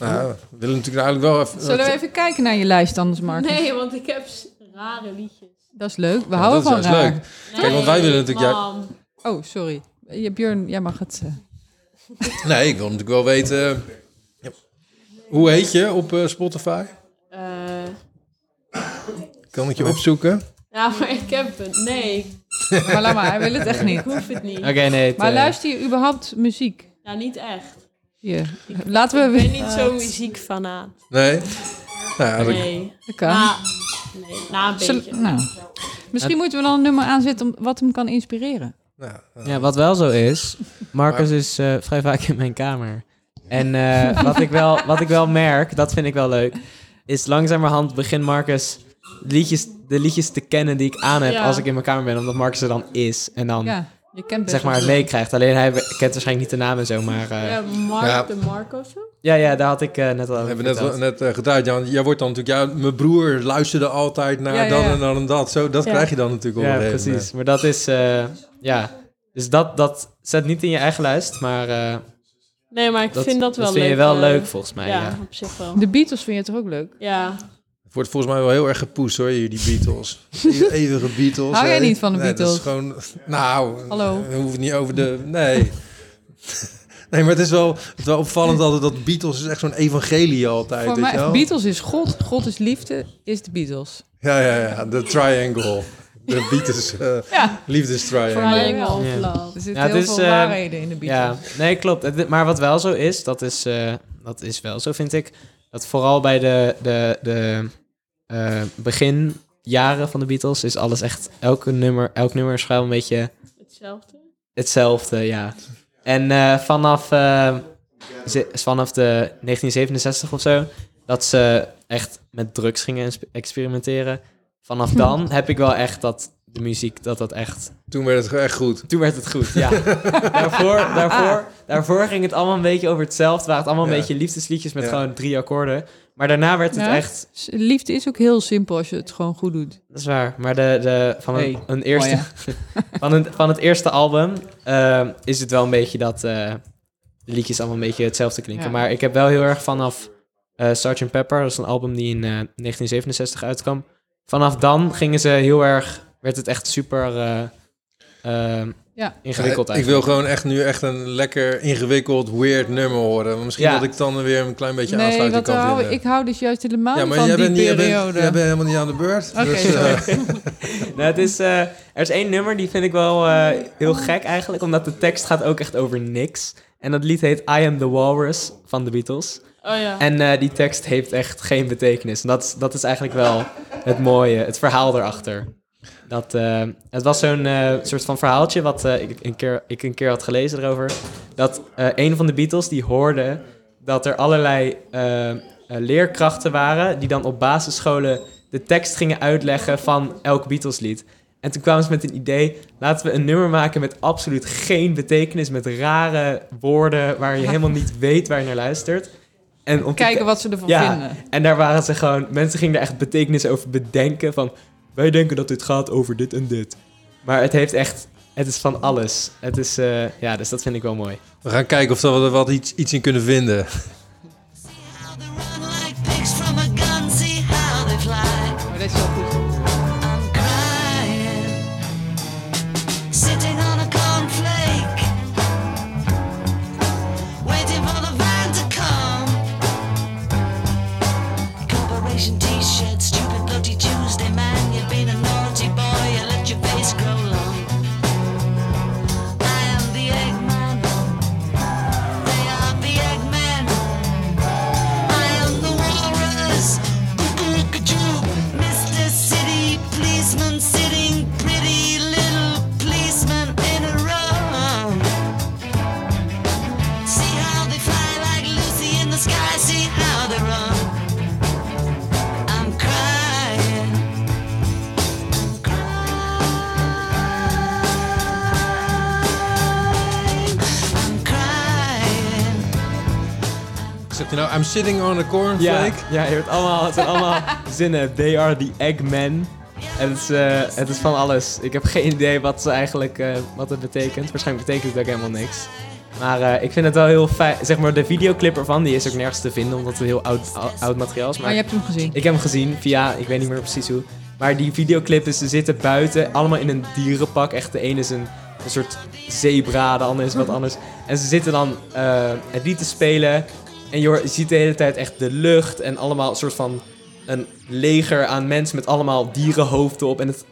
nou, we willen natuurlijk eigenlijk wel even... Zullen we even kijken naar je lijst anders, Marcus? Nee, want ik heb rare liedjes. Dat is leuk. We Ja, houden dat van raar. leuk. Kijk, want wij willen natuurlijk... Ja. Oh, sorry. Je, Björn, jij mag het... eh. nee, ik wil natuurlijk wel weten... eh, ja. Hoe heet je op eh, Spotify? Eh, Kan ik je opzoeken? ja, maar ik heb het. Nee, Maar laat maar, hij wil het echt niet. ik hoef het niet. Oké, nee. het, Maar luister je überhaupt muziek? Nou, niet echt. Hier. Laten we... Ik ben niet zo muziekfanaat. Nee? Nou ja, Nee. Dat kan. Maar Nee, na een Zal- beetje. nou, misschien moeten we dan een nummer aanzetten om, wat hem kan inspireren. Nou. Ja, wat wel zo is, Marcus Maar- is eh, vrij vaak in mijn kamer. En eh, wat, ik wel, wat ik wel merk, dat vind ik wel leuk, is langzamerhand begint Marcus liedjes, de liedjes te kennen die ik aan heb Ja. als ik in mijn kamer ben, omdat Marcus er dan is en dan Ja, je kent best zeg maar meekrijgt. Alleen hij kent waarschijnlijk niet de naam en zo, maar eh, Ja, ja. Mark Ja. de Marco zo? Ja, daar had ik eh, net al We over hebben net, net eh, gedraaid. Ja, want jij wordt dan natuurlijk... Ja, mijn broer luisterde altijd naar Ja, ja, dat ja. en dan en dat. Zo, dat Ja. krijg je dan natuurlijk Ja, precies. Maar dat is, eh, ja. Dus dat, dat zet niet in je eigen lijst, maar eh, Nee, maar ik dat, vind dat wel dat leuk. vind je wel eh, leuk volgens mij. ja, Ja. op zich wel. De Beatles vind je toch ook leuk? Ja, Het wordt volgens mij wel heel erg gepoest hoor, hier, die Beatles. Die eeuwige Beatles. Hou jij niet van de nee, Beatles? Dat is gewoon... Nou, Hallo. we hoeven het niet over de... Nee. nee, maar het is wel, het is wel opvallend altijd dat Beatles is echt zo'n evangelie altijd. Voor weet je mij, wel? Beatles is God, God is liefde, is de Beatles. Ja, ja, ja. De triangle. De Beatles uh, Ja. liefdestriangle. Triangle of. Love. Er zitten heel is, veel eh, waarheden in de Ja, Beatles. nee, klopt. Maar wat wel zo is, dat is, eh, dat is wel zo, vind ik. Dat vooral bij de, de, de eh, beginjaren van de Beatles is alles echt... Elke nummer, elk nummer is een beetje Hetzelfde. hetzelfde, ja. En eh, vanaf, eh, vanaf de 1967 of zo, dat ze echt met drugs gingen experimenteren. Vanaf dan heb ik wel echt dat de muziek, dat dat echt... Toen werd het echt goed. Toen werd het goed, ja. daarvoor, daarvoor, daarvoor ging het allemaal een beetje over hetzelfde. Waren het allemaal een Ja. beetje liefdesliedjes met Ja. gewoon drie akkoorden. Maar daarna werd het Ja? echt... Liefde is ook heel simpel als je het gewoon goed doet. Dat is waar. Maar de, de, van, een, Hey, een eerste, oh van, een, van het eerste album eh, is het wel een beetje dat eh, de liedjes allemaal een beetje hetzelfde klinken. Ja. Maar ik heb wel heel erg vanaf eh Sgt. Pepper, dat is een album die in eh, 1967 uitkwam. Vanaf dan gingen ze heel erg, werd het echt super eh, eh, Ja. ingewikkeld ik wil gewoon echt nu echt een lekker ingewikkeld, weird nummer horen. Maar Misschien Ja. dat ik dan weer een klein beetje Nee, aansluiting wat kan hou, vinden. ik hou dus juist helemaal ja, maar van jij die bent, niet, jij, bent, periode. jij bent helemaal niet aan de beurt. Oké, dus, eh, Nou, het is, eh, er is één nummer, die vind ik wel eh, heel gek eigenlijk, omdat de tekst gaat ook echt over niks. En dat lied heet I Am The Walrus van de Beatles. Oh ja. En eh, die tekst heeft echt geen betekenis. En dat, dat is eigenlijk wel het mooie, het verhaal erachter. Dat, eh, het was zo'n eh, soort van verhaaltje wat ik, een keer, ik een keer had gelezen erover. Dat een van de Beatles die hoorde dat er allerlei leerkrachten waren... die dan op basisscholen de tekst gingen uitleggen van elk Beatles-lied. En toen kwamen ze met een idee... laten we een nummer maken met absoluut geen betekenis... met rare woorden waar je helemaal niet weet waar je naar luistert... En om te Kijken wat ze ervan Ja. vinden. en daar waren ze gewoon, mensen gingen er echt betekenis over bedenken van, wij denken dat dit gaat over dit en dit. Maar het heeft echt, het is van alles. Het is, eh, ja, dus dat vind ik wel mooi. we gaan kijken of we er wat iets, iets in kunnen vinden. Maar dat is wel goed. I'm sitting on a cornflake? ja, je hoort allemaal, het zijn allemaal zinnen. They are the Eggmen. En het is, eh, het is van alles. Ik heb geen idee wat ze eigenlijk, eh, wat het betekent. Waarschijnlijk betekent het ook helemaal niks. Maar eh, ik vind het wel heel fijn. Zeg maar, de videoclip ervan, die is ook nergens te vinden, omdat het heel oud, oud, materiaal is. Maar je hebt hem gezien. Ik heb hem gezien via, ik weet niet meer precies hoe. Maar die videoclip is, ze zitten buiten, allemaal in een dierenpak. Echt, de ene is een, een soort zebra, de andere is wat anders. En ze zitten dan eh, het lied te spelen. En je, hoort- je ziet de hele tijd echt de lucht en allemaal een soort van een leger aan mensen met allemaal dierenhoofden op. En het,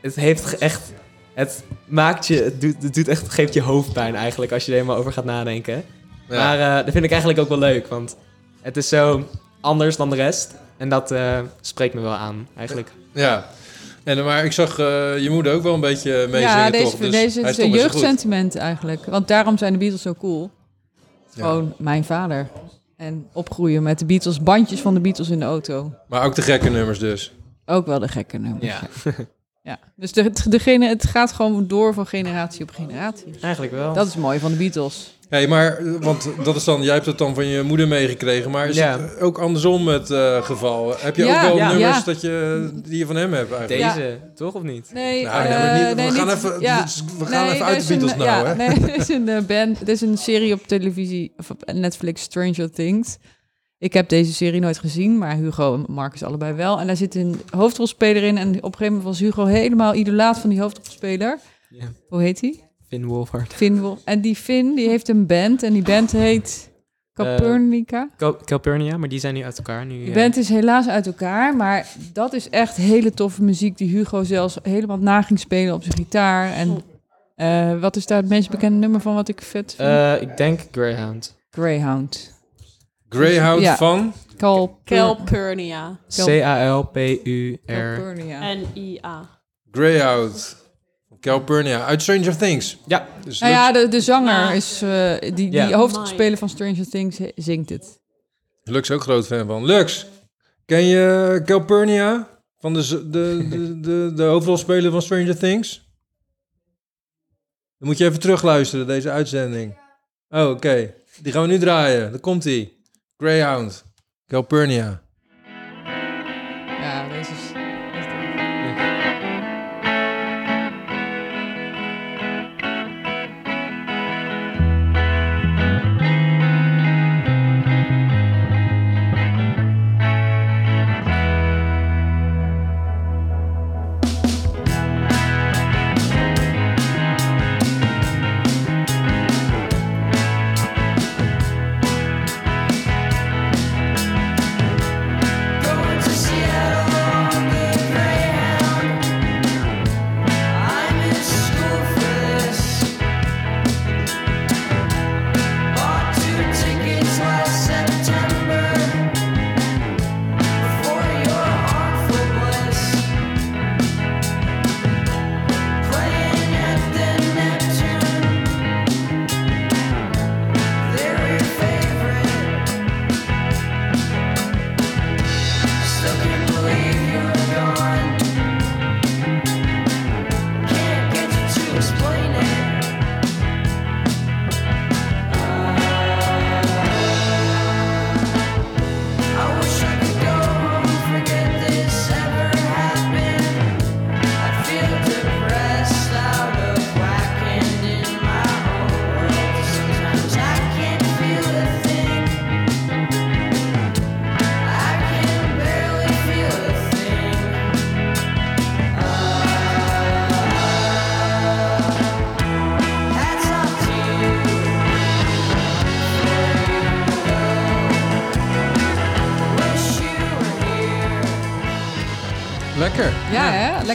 het heeft echt, het maakt je, het doet, het doet echt, het geeft je hoofdpijn eigenlijk als je er helemaal over gaat nadenken. Ja. Maar eh, dat vind ik eigenlijk ook wel leuk, want het is zo anders dan de rest. En dat eh, spreekt me wel aan, eigenlijk. Ja. En, maar ik zag eh, je moeder ook wel een beetje mee ja, zingen, deze, toch? Dus deze is een jeugdsentiment eigenlijk. Want daarom zijn de Beatles zo cool. Ja. Gewoon mijn vader. En opgroeien met de Beatles, bandjes van de Beatles in de auto. Maar ook de gekke nummers dus. Ook wel de gekke nummers. Ja, Ja. Dus de, degene, het gaat gewoon door van generatie op generatie. eigenlijk wel. Dat is mooi van de Beatles. Hé, maar, want dat is dan, jij hebt het dan van je moeder meegekregen, maar is Ja. het ook andersom het eh, geval? Heb je Ja, ook wel ja. nummers Ja. dat je, die je van hem hebt eigenlijk? Deze, toch of niet? Nee, Nou, nee, maar niet- we gaan niet- even- ja. dit is- we gaan Nee, even uit de Beatles een, nou, ja, hè? Nee, er is een eh, band, er is een serie op televisie, of op Netflix, Stranger Things. Ik heb deze serie nooit gezien, maar Hugo en Marcus allebei wel. En daar zit een hoofdrolspeler in en op een gegeven moment was Hugo helemaal idolaat van die hoofdrolspeler. Ja. Hoe heet hij? Finn Wolfhard. Finn. Wolf. En die Finn, die heeft een band en die band heet Copernica. Cal- Calpurnia, maar die zijn nu uit elkaar. Nu, Die eh, band is helaas uit elkaar, maar dat is echt hele toffe muziek die Hugo zelfs helemaal na ging spelen op zijn gitaar. En eh, wat is daar het meest bekende nummer van wat ik vet vind? eh, ik denk Greyhound. Greyhound. Greyhound Ja. van? Cal Calpurnia. C-A-L-P-U-R. N-I-A. Greyhound. Calpurnia, uit Stranger Things. Ja. Dus Nou ja, de, de zanger is, eh, die, die Ja. hoofdrolspeler van Stranger Things zingt het. Lux ook groot fan van. Lux, ken je Calpurnia? Van de, de, de, de hoofdrolspeler van Stranger Things? Dan moet je even terugluisteren, deze uitzending. Oh, oké. Die gaan we nu draaien. Daar komt hij. Greyhound. Calpurnia.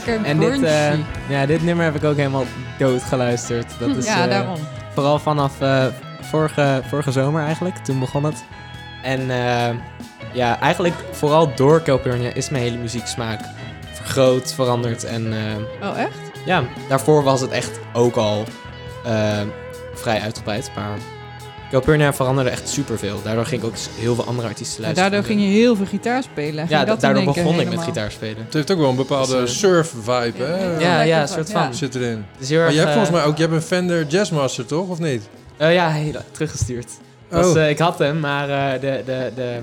Lekker En dit, eh, ja, dit nummer heb ik ook helemaal dood geluisterd. Dat is, ja, eh, daarom. Vooral vanaf eh, vorige, vorige zomer eigenlijk, toen begon het. En ja, eigenlijk vooral door Calpurnia is mijn hele muzieksmaak vergroot, veranderd. En Oh, echt? ja, daarvoor was het echt ook al vrij uitgebreid. Maar Calpurnia veranderde echt superveel. Daardoor ging ik ook heel veel andere artiesten En luisteren. daardoor ging je heel veel gitaar spelen. Ging Ja, dat daardoor begon ik met gitaar spelen. Het heeft ook wel een bepaalde Dus, eh, surf-vibe, hè? Ja. Ja, een soort ja. van. Zit erin. Maar erg, je hebt eh, volgens mij ook, je hebt een Fender Jazzmaster, toch? Of niet? eh, ja, heel, teruggestuurd. Oh, Dus, eh, ik had hem, maar eh, de, de, de eh,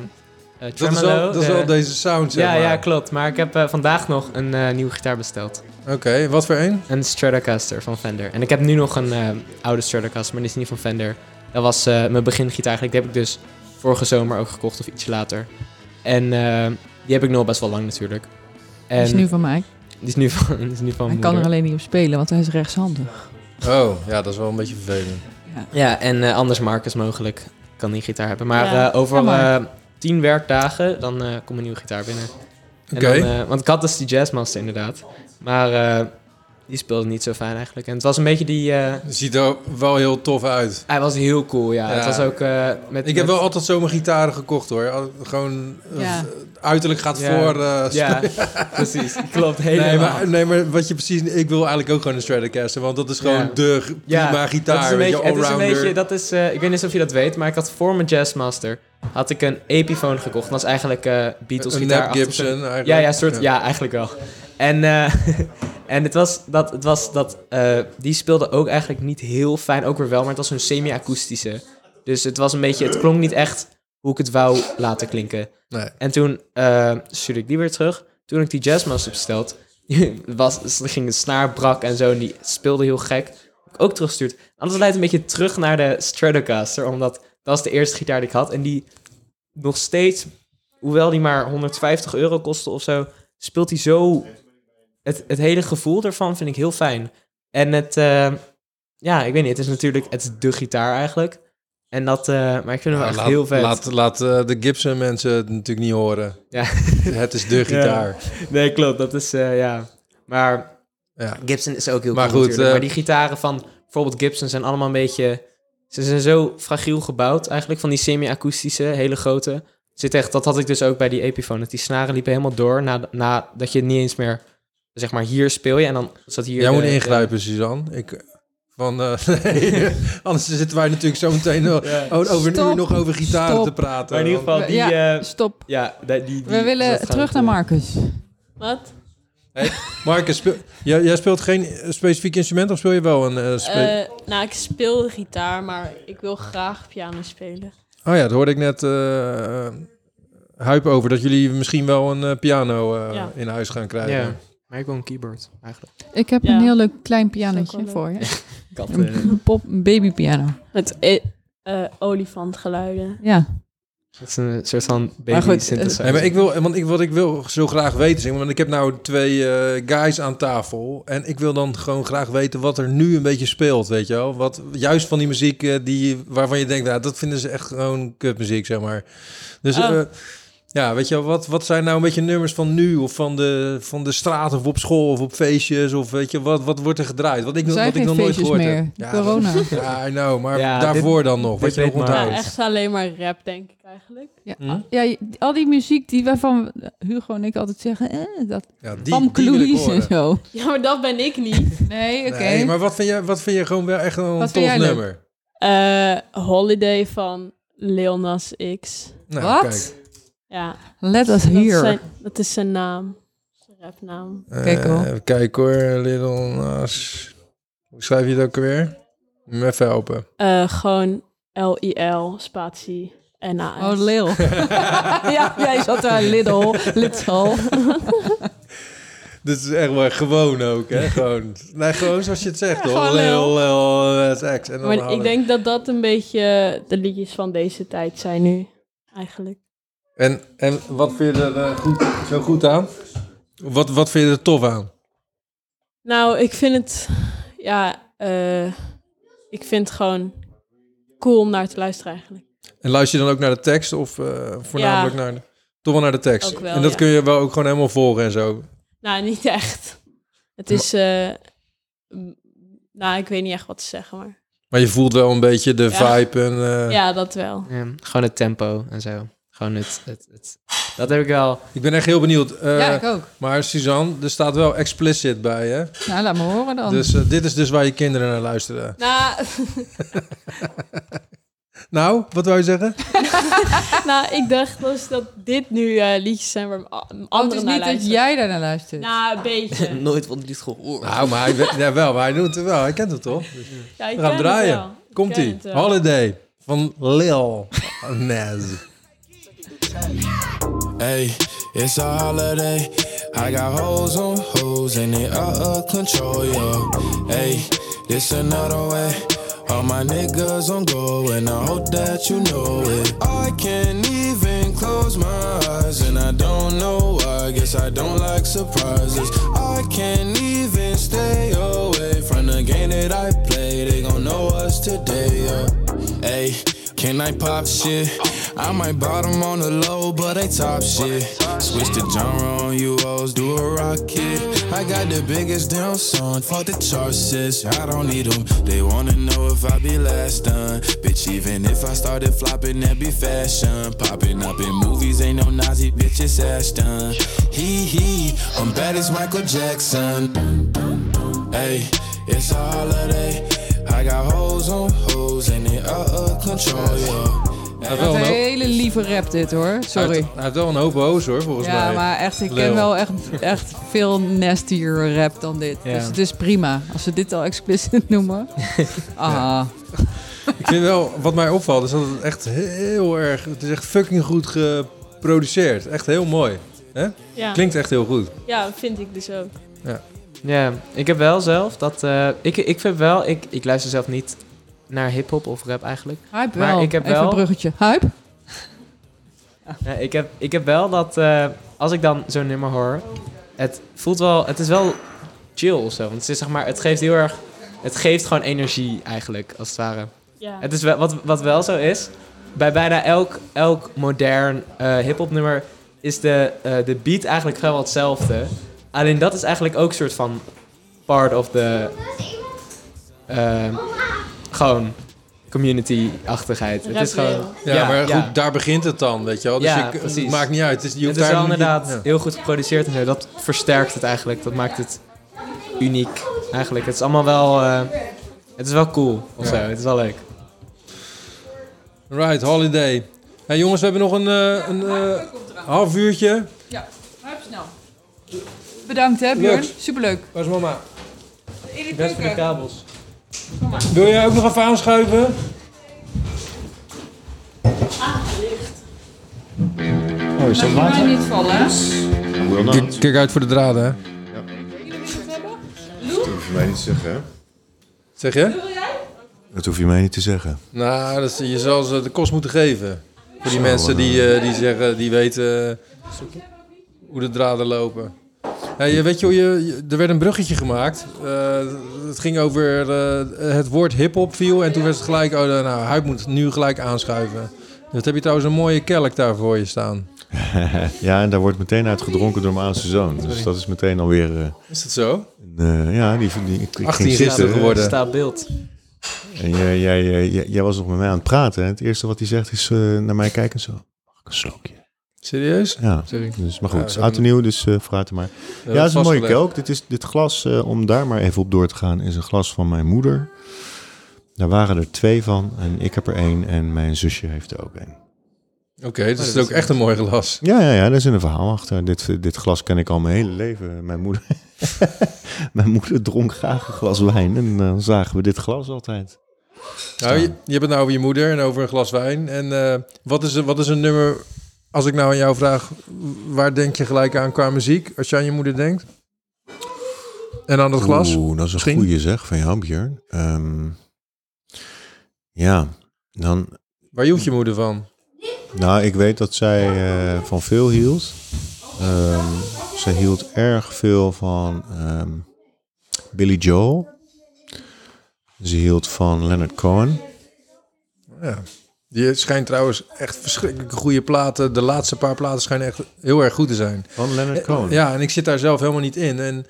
dat is tremolo... wel, dat is de- wel deze sound, zeg ja, maar. ja, klopt. Maar ik heb eh, vandaag nog een eh, nieuwe gitaar besteld. Oké, wat voor een? Een Stratocaster van Fender. En ik heb nu nog een eh, oude Stratocaster, maar die is niet van Fender. Dat was eh, mijn begingitaar eigenlijk. Die heb ik dus vorige zomer ook gekocht of ietsje later. En eh, die heb ik nog best wel lang natuurlijk. En Die is nu van mij. die is nu van, die is nu van Hij kan er alleen niet op spelen, want hij is rechtshandig. Oh, ja, dat is wel een beetje vervelend. Ja, en eh, anders Marcus mogelijk kan die gitaar hebben. Maar Ja. eh, over Ja, maar- eh, tien werkdagen, dan eh komt een nieuwe gitaar binnen. En Oké. dan, eh, want ik had dus die Jazzmaster inderdaad. Maar eh, die speelde niet zo fijn eigenlijk. En het was een beetje die... eh, ziet er wel heel tof uit. hij was heel cool, ja. Ja. Het was ook eh, met... Ik heb met- wel altijd zomaar gitaren gekocht hoor. Gewoon eh, Ja. uiterlijk gaat Ja. voor. eh, Ja, precies. Klopt, helemaal. Nee maar, nee, maar wat je precies... Ik wil eigenlijk ook gewoon een Stratocaster. Want dat is gewoon Ja. de prima gitaar. Dat is een weet je, beetje, het is een beetje, dat is, eh, ik weet niet of je dat weet, maar ik had voor mijn Jazzmaster, had ik een Epiphone gekocht. Dat is eigenlijk eh Beatles Een gitaar. Gibson eigenlijk. Ja, ja, soort, ja. eigenlijk wel. En, eh, en het was dat, het was dat eh, die speelde ook eigenlijk niet heel fijn, ook weer wel, maar het was zo'n semi-akoestische. Dus het was een beetje, het klonk niet echt hoe ik het wou laten klinken. Nee. En toen eh stuurde ik die weer terug. Toen ik die Jazzmaster besteld, was, er ging de snaar brak en zo, en die speelde heel gek. Ik ook teruggestuurd. Anders leidt een beetje terug naar de Stratocaster, omdat dat was de eerste gitaar die ik had. En die nog steeds, hoewel die maar 150 euro kostte of zo, speelt hij zo... Het, het hele gevoel ervan vind ik heel fijn. En het, eh, ja, ik weet niet, het is natuurlijk, het is de gitaar eigenlijk. En dat, eh, maar ik vind hem wel Ja, echt laat, heel vet. Laat, laat eh, de Gibson mensen het natuurlijk niet horen. Ja. Het is de gitaar. Nee, klopt, dat is, ja. Maar Ja. Gibson is ook heel Maar cool goed, natuurlijk. maar die gitaren van bijvoorbeeld Gibson zijn allemaal een beetje... Ze zijn zo fragiel gebouwd eigenlijk, van die semi-akoestische, hele grote. Zit echt, dat had ik dus ook bij die Epiphone. Dat die snaren liepen helemaal door, na, na, dat je het niet eens meer... Zeg maar, hier speel je en dan zat hier... Jij de- moet de- ingrijpen, Suzanne. Ik, van, eh, nee, anders zitten wij natuurlijk zo meteen over een uur nog over gitaren Stop. te praten. Maar in ieder geval, die... ja, Ja, stop. ja die, die, We willen terug naar Marcus. Wat? Marcus, speel, jij, jij speelt geen eh, specifiek instrument of speel je wel een... eh, spe- Eh, nou, ik speel de gitaar, maar ik wil graag piano spelen. Oh ja, dat hoorde ik net eh hype over. Dat jullie misschien wel een eh, piano eh, Ja. in huis gaan krijgen. Ja, maar ik wil een keyboard eigenlijk. Ik heb Ja. een heel leuk klein wel voor je. Een, eh, een pop, een babypiano. Met eh, eh, olifantgeluiden. Ja. dat is een soort van baby Maar goed, synthesizer. Nee, maar ik wil, want ik, wat ik wil zo graag weten, zeg maar, want ik heb nou twee eh, guys aan tafel en ik wil dan gewoon graag weten wat er nu een beetje speelt, weet je wel? Wat, juist van die muziek die, waarvan je denkt, nou, dat vinden ze echt gewoon kutmuziek, zeg maar. Dus Oh. Ja, weet je wat, wat zijn nou een beetje nummers van nu of van de, van de straat of op school of op feestjes of weet je, wat, wat wordt er gedraaid? Wat ik, nog- zijn wat ik nog nooit gehoord meer. heb. Ja, Corona. Ja, I know, maar Ja, daarvoor dan nog, dit wat je nog weet maar. Ja, onthoudt. echt alleen maar rap, denk ik eigenlijk. Ja, Hm? ja, je- al die muziek die waarvan Hugo en ik altijd zeggen, eh, dat Ja, die, die en zo. Ja, maar dat ben ik niet. Nee, oké. Nee, maar wat vind, je, wat vind je gewoon wel echt een Wat tof nummer? Eh, Holiday van Lil Nas X. Nou, Wat? kijk. Ja, Let us dat is, hear. zijn, dat is zijn naam. Zijn rapnaam. Kijk Eh, hoor. even kijken hoor, Little Nas. Hoe schrijf je het ook weer? Me even helpen. Eh, gewoon L-I-L, spatie, N-A-S. Oh, Lil. ja, jij zat daar, Little, Little. Dit is echt wel gewoon ook, hè? Gewoon, nee, gewoon zoals je het zegt, Ja, hoor. Lil, Lil. X. En dan Maar ik denk dat dat een beetje de liedjes van deze tijd zijn nu, eigenlijk. En, en wat vind je er eh, goed, zo goed aan? Wat, wat vind je er tof aan? Nou, ik vind het, ja, eh, ik vind het gewoon cool om naar te luisteren eigenlijk. En luister je dan ook naar de tekst of eh, voornamelijk naar de, toch wel naar de tekst? Ook wel, en dat ja. kun je wel ook gewoon helemaal volgen en zo. Nou, niet echt. Het is, eh, nou, ik weet niet echt wat te zeggen, maar Maar je voelt wel een beetje de Ja. vibe en... eh, ja, dat wel. Ja, gewoon het tempo en zo. Gewoon het, het, het... Dat heb ik wel. Ik ben echt heel benieuwd. eh, ja, ik ook. Maar Suzanne, er staat wel explicit bij, hè? Nou, laat me horen dan. Dus eh, dit is dus waar je kinderen naar luisteren. Nou, Nou, wat wou je zeggen? nou, ik dacht dus dat dit nu eh, liedjes zijn waar Oh, anderen is naar niet dat jij daar naar luistert. Nou, een beetje. Nooit van dit gehoord. Nou, maar hij, ja, wel, maar hij doet het wel. Hij kent het toch? Ja, ik We gaan ken draaien. Het wel. Ik Komt ken ie. het wel. Holiday van Lil Nas. Hey, it's a holiday. I got hoes on hoes and they out of control, yo. Hey, this another way. All my niggas on go and I hope that you know it. I can't even close my eyes and I don't know why. Guess I don't like surprises. I can't even stay away from the game that I play. They gon' know us today, yeah. Hey, can I pop shit? I might bottom on the low, but they top shit. Switch the genre on you hoes, do a rocket. I got the biggest damn song, fuck the charts. I don't need them. They wanna know if I be last done. Bitch, even if I started flopping, that be fashion. Popping up in movies, ain't no Nazi bitch, it's Ashton. Hee hee, I'm bad as Michael Jackson. Hey, it's a holiday. I got hoes on hoes and they out of control, yeah. Wel een hele lieve rap dit hoor. Sorry. hij heeft wel een hoop hoes hoor, volgens Ja, mij. maar echt, ik ken wel echt, echt veel nastier rap dan dit. Ja. Dus het is prima. Als ze dit al explicit noemen. Aha. Ik vind wel, wat mij opvalt, is dat het echt heel erg... Het is echt fucking goed geproduceerd. Echt heel mooi. Hè? Ja. Klinkt echt heel goed. ja, vind ik dus ook. Ja, ik heb wel zelf dat... eh, ik, ik vind wel... Ik, ik luister zelf niet naar hip-hop of rap eigenlijk. Hype Maar wel. ik heb Even wel- een bruggetje. Hype? Ja, ik, heb, ik heb wel dat... eh, als ik dan zo'n nummer hoor... Het voelt wel... Het is wel chill of zo. Want het is zeg maar... Het geeft heel erg... Het geeft gewoon energie eigenlijk, als het ware. Ja. Het is wel, wat, wat wel zo is, bij bijna elk, elk modern eh hip-hop nummer is de, eh, de beat eigenlijk vrijwel hetzelfde. Alleen dat is eigenlijk ook een soort van part of the. eh, gewoon community-achtigheid. Het is gewoon. Ja, maar goed, daar begint het dan, weet je wel. Dus Ja, je, het precies. maakt niet uit. Het is, je het is wel inderdaad ja. heel goed geproduceerd en zo. Dat versterkt het eigenlijk. Dat maakt het uniek eigenlijk. Het is allemaal wel. eh, het is wel cool of Ja. zo. Het is wel leuk. Right, holiday. Hey, jongens, we hebben nog een, eh, een eh, half uurtje. Ja, hype snel. Bedankt hè Björn. Superleuk. Waar is mama? Best voor de kabels. Wil jij ook nog even aanschuiven? Oh, is dat Laat niet vallen hè. Kijk, not. kijk uit voor de draden, hè? Dat hoef je mij niet te zeggen, hè? Zeg je? Dat hoef je mij niet te zeggen. Nou, dat is, je zal ze de kost moeten geven. Voor die Zo, mensen eh. die, eh, die zeggen, die weten eh, hoe de draden lopen. Hey, weet je hoe je, je- er werd een bruggetje gemaakt. Eh, het ging over eh, het woord hip-hop viel. En toen werd het gelijk, oh, nou, hij moet nu gelijk aanschuiven. Dat heb je trouwens een mooie kelk daar voor je staan. ja, en daar wordt meteen uit gedronken door mijn oudste zoon. Dus dat is meteen alweer... eh, Is dat zo? eh, ja, die, die, ik, ik 18 ging gisteren zitten geworden. Staat beeld. En jij, jij, jij, jij, jij was nog met mij aan het praten. En het eerste wat hij zegt is naar mij kijken zo. Mag ik een slokje? Serieus? Ja, Sorry. dus, maar Ja, goed, het is dat- oud en nieuw, dus eh vooruit er maar. Ja, dat het is een mooie kelk. Dit, is, dit glas, eh, om daar maar even op door te gaan, is een glas van mijn moeder. Daar waren er twee van en ik heb er één en mijn zusje heeft er ook één. Oké, dus het is ook echt een mooi glas. Ja, ja, ja, daar is een verhaal achter. Dit, dit glas ken ik al mijn hele leven. Mijn moeder, mijn moeder dronk graag een glas wijn en dan zagen we dit glas altijd. Nou, je, je hebt het nou over je moeder en over een glas wijn. En eh, wat, is, wat is een nummer, als ik nou aan jou vraag, waar denk je gelijk aan qua muziek, als je aan je moeder denkt? En aan dat glas? Oeh, dat is een misschien? goede zeg van jou, Björn. Ehm, ja, dan... Waar hield je moeder van? Nou, ik weet dat zij eh, van veel hield. Ehm zij hield erg veel van ehm, Billy Joel. Ze hield van Leonard Cohen. Ja. Die schijnt trouwens echt verschrikkelijke goede platen. De laatste paar platen schijnen echt heel erg goed te zijn. Van Leonard Cohen? Ja, en ik zit daar zelf helemaal niet in. En,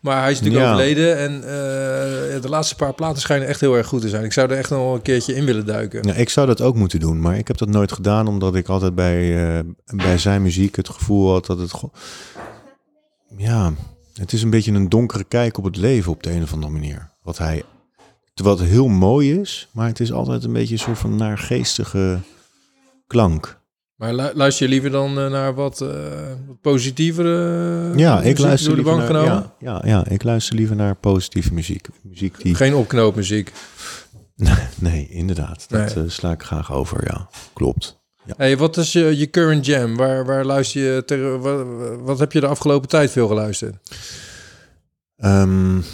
maar hij is natuurlijk Ja. overleden. En eh, de laatste paar platen schijnen echt heel erg goed te zijn. Ik zou er echt nog een keertje in willen duiken. Ja, ik zou dat ook moeten doen, maar ik heb dat nooit gedaan omdat ik altijd bij, eh, bij zijn muziek het gevoel had dat het. Ja, het is een beetje een donkere kijk op het leven op de een of andere manier. Wat hij. Wat heel mooi is, maar het is altijd een beetje een soort van naargeestige klank. Maar lu- luister je liever dan eh, naar wat, eh, wat positievere Ja, ik muziek luister, door de liever bank naar, genomen? ja, ja, ja, ik luister liever naar positieve muziek. Muziek die. Geen opknoopmuziek. Nee, inderdaad. Dat Nee. eh, sla ik graag over, ja. Klopt. Ja. Hey, wat is je, je current jam? Waar, waar luister je tegen, wat, wat heb je de afgelopen tijd veel geluisterd? Ehm, Moet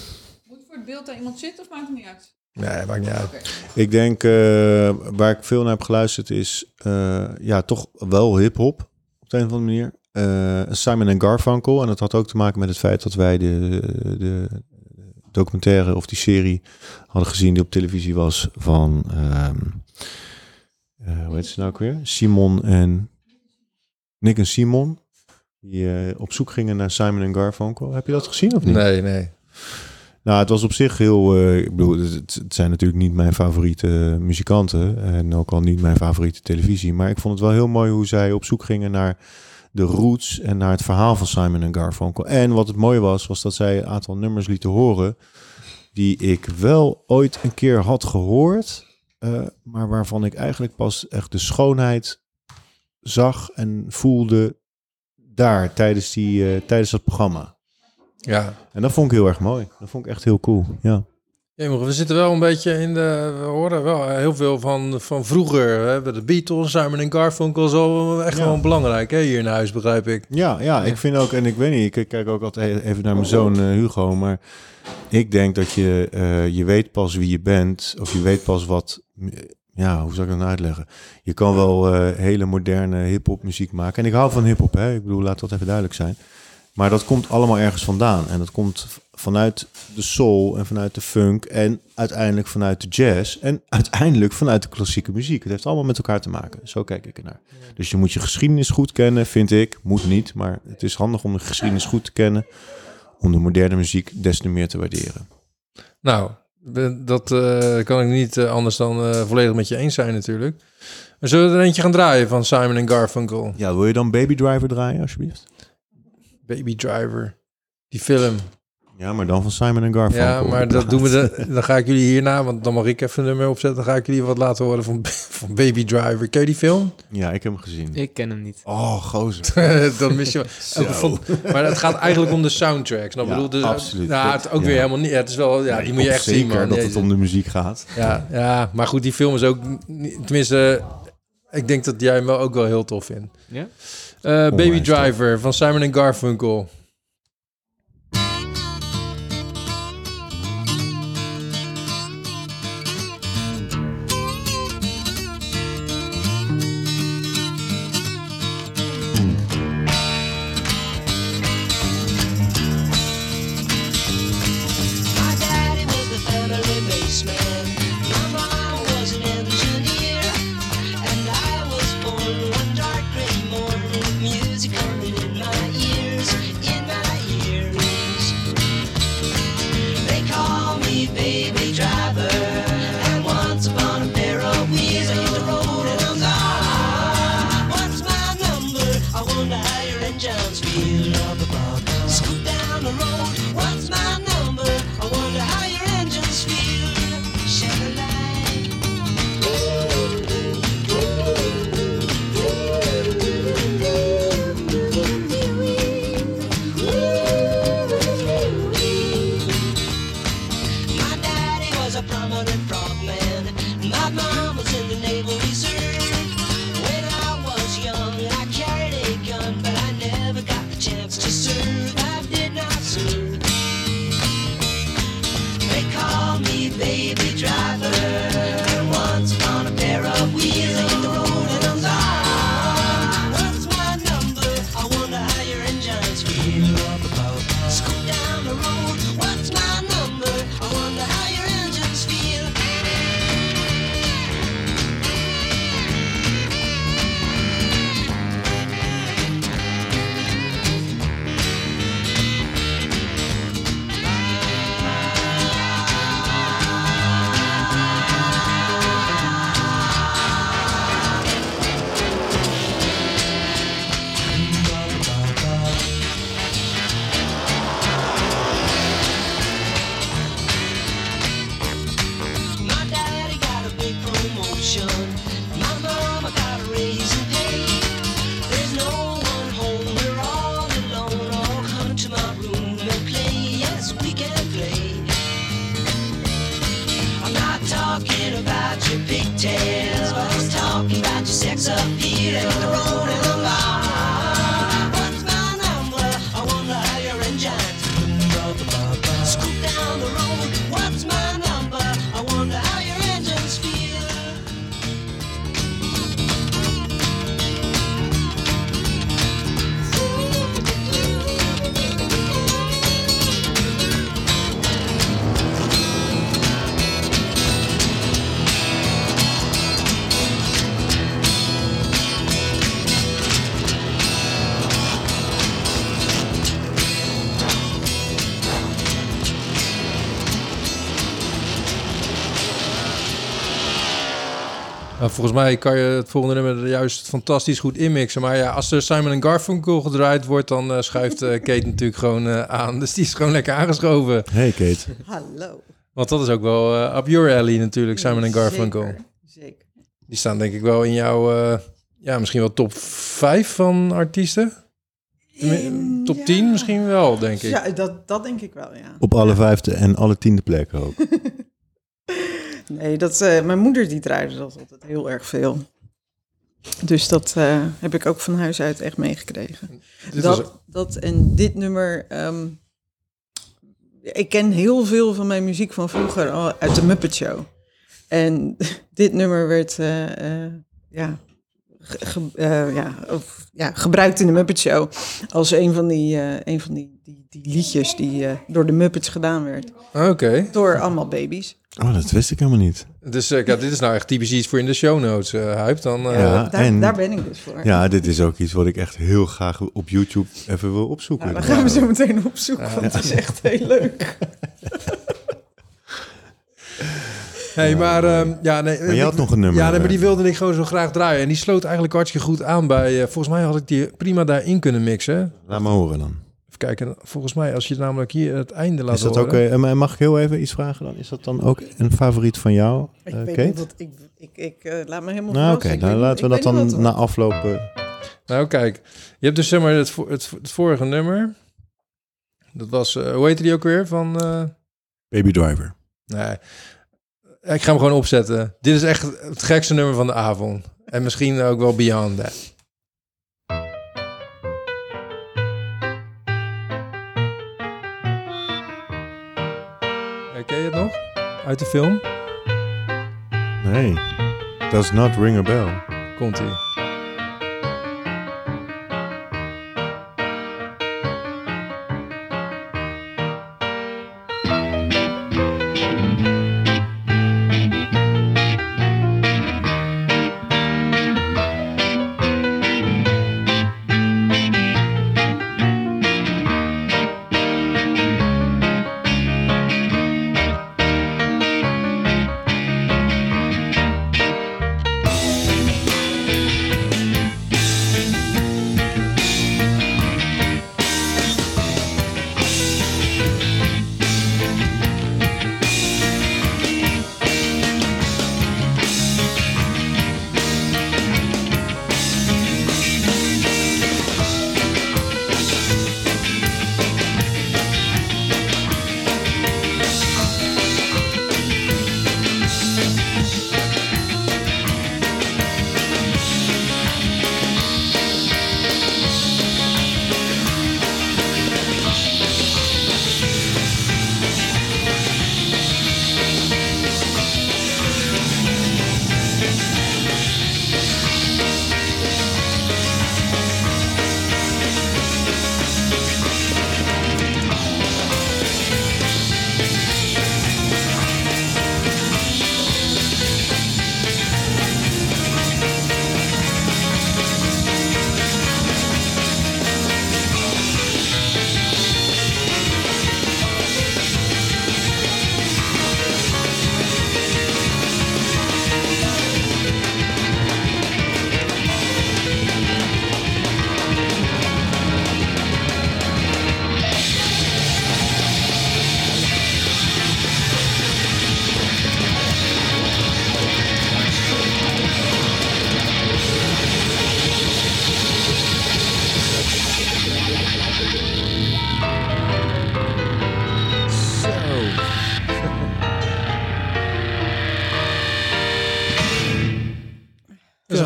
voor het beeld daar iemand zitten of maakt het niet uit? Nee, maakt niet uit. Ik denk, eh, waar ik veel naar heb geluisterd is, eh, ja, toch wel hip-hop op de een of andere manier. Eh, Simon en Garfunkel. En dat had ook te maken met het feit dat wij de, de documentaire of die serie hadden gezien die op televisie was van, ehm, eh, hoe heet ze nou ook weer? Simon en, Nick en Simon. Die eh, op zoek gingen naar Simon Garfunkel. Heb je dat gezien of niet? Nee, nee. Nou, het was op zich heel... eh, ik bedoel, het, zijn natuurlijk niet mijn favoriete muzikanten. En ook al niet mijn favoriete televisie. Maar ik vond het wel heel mooi hoe zij op zoek gingen naar de roots en naar het verhaal van Simon en Garfunkel. En wat het mooie was, was dat zij een aantal nummers lieten horen... die ik wel ooit een keer had gehoord... eh, maar waarvan ik eigenlijk pas echt de schoonheid zag en voelde daar tijdens, die, eh, tijdens dat programma. Ja. En dat vond ik heel erg mooi. Dat vond ik echt heel cool. Ja. We zitten wel een beetje in de... We horen wel heel veel van, van vroeger. We hebben de Beatles, Simon en Garfunkel. Zo echt Ja. gewoon belangrijk hè, hier in huis, begrijp ik. Ja, ja, ik vind ook, en ik weet niet, ik kijk ook altijd even naar mijn zoon eh, Hugo, maar ik denk dat je, eh, je weet pas wie je bent, of je weet pas wat, ja, hoe zou ik dat nou uitleggen? Je kan wel eh, hele moderne hip-hop muziek maken. En ik hou van hip-hop, hè? Ik bedoel, laat dat even duidelijk zijn. Maar dat komt allemaal ergens vandaan. En dat komt vanuit de soul en vanuit de funk en uiteindelijk vanuit de jazz en uiteindelijk vanuit de klassieke muziek. Het heeft allemaal met elkaar te maken. Zo kijk ik ernaar. Dus je moet je geschiedenis goed kennen, vind ik. Moet niet, maar het is handig om de geschiedenis goed te kennen. Om de moderne muziek des te meer te waarderen. Nou, dat eh, kan ik niet eh, anders dan eh, volledig met je eens zijn natuurlijk. Maar zullen we er eentje gaan draaien van Simon en Garfunkel? Ja, wil je dan Baby Driver draaien, alsjeblieft? Baby Driver. Die film. Ja, maar dan van Simon en Garfunkel. Ja, maar dat doen we de, dan ga ik jullie hierna, want dan mag ik even een nummer opzetten. Dan ga ik jullie wat laten horen van, van Baby Driver. Ken je die film? Ja, ik heb hem gezien. Ik ken hem niet. Oh, gozer. dan mis je van, Maar het gaat eigenlijk om de soundtracks. Nou, Ja, bedoel, dus, absoluut. Nou, het ook weer helemaal niet. Ja, het is wel, ja, Nee, die moet je echt zien, zeker man. dat het om de muziek gaat. Ja, ja, maar goed, die film is ook... niet- Tenminste, ik denk dat jij hem wel ook wel heel tof vindt. Ja? Eh, Baby. Driver van Simon Garfunkel. Nou, volgens mij kan je het volgende nummer juist fantastisch goed inmixen. Maar ja, als er Simon Garfunkel gedraaid wordt, dan eh, schuift eh, Kate natuurlijk gewoon eh, aan. Dus die is gewoon lekker aangeschoven. Hey Kate. Hallo. Want dat is ook wel eh up your alley natuurlijk, Simon en Garfunkel. Zeker, zeker. Die staan denk ik wel in jouw, eh, ja, misschien wel top 5 van artiesten. Top 10 misschien wel, denk ik. Ja, dat, dat denk ik wel, ja. Op alle vijfde en alle tiende plekken ook. Nee, dat, eh, mijn moeder die draaide dat altijd heel erg veel. Dus dat eh, heb ik ook van huis uit echt meegekregen. Dat, was- dat en dit nummer... ehm, ik ken heel veel van mijn muziek van vroeger al uit de Muppet Show. En dit nummer werd eh, ja, ge- ja, of, ja, gebruikt in de Muppet Show als een van die, een van die, die, die liedjes die door de Muppets gedaan werd. Oké. Door allemaal baby's. Oh, dat wist ik helemaal niet. Dus eh, ja, dit is nou echt typisch iets voor in de show notes, eh Hype. Dan, eh, Ja, daar, en- daar ben ik dus voor. Ja, dit is ook iets wat ik echt heel graag op YouTube even wil opzoeken. Nou, dan gaan we zo meteen opzoeken, Ja. want het is echt heel leuk. Hey, maar ehm, ja, nee. Maar je had nog een nummer, Ja, nee, maar die eh. wilde ik gewoon zo graag draaien. En die sloot eigenlijk hartstikke goed aan bij. eh, volgens mij had ik die prima daarin kunnen mixen. Laat me horen dan. Even kijken. Volgens mij, als je namelijk hier het einde laat Is dat horen. ook, eh, mag ik heel even iets vragen dan? Is dat dan ook een favoriet van jou, Ik eh, weet Kate? niet wat ik, ik, ik eh, laat me helemaal Nou, oké, dan weet- laten we dat dan wat- na afloop... eh, Nou, kijk. Je hebt dus zeg maar het, het, het vorige nummer. Dat was, eh, hoe heette die ook weer? Van, eh, Baby Driver. nee. Ik ga hem gewoon opzetten. Dit is echt het gekste nummer van de avond. En misschien ook wel Beyond That. Ken je het nog? Uit de film? Nee, does not ring a bell. Komt-ie.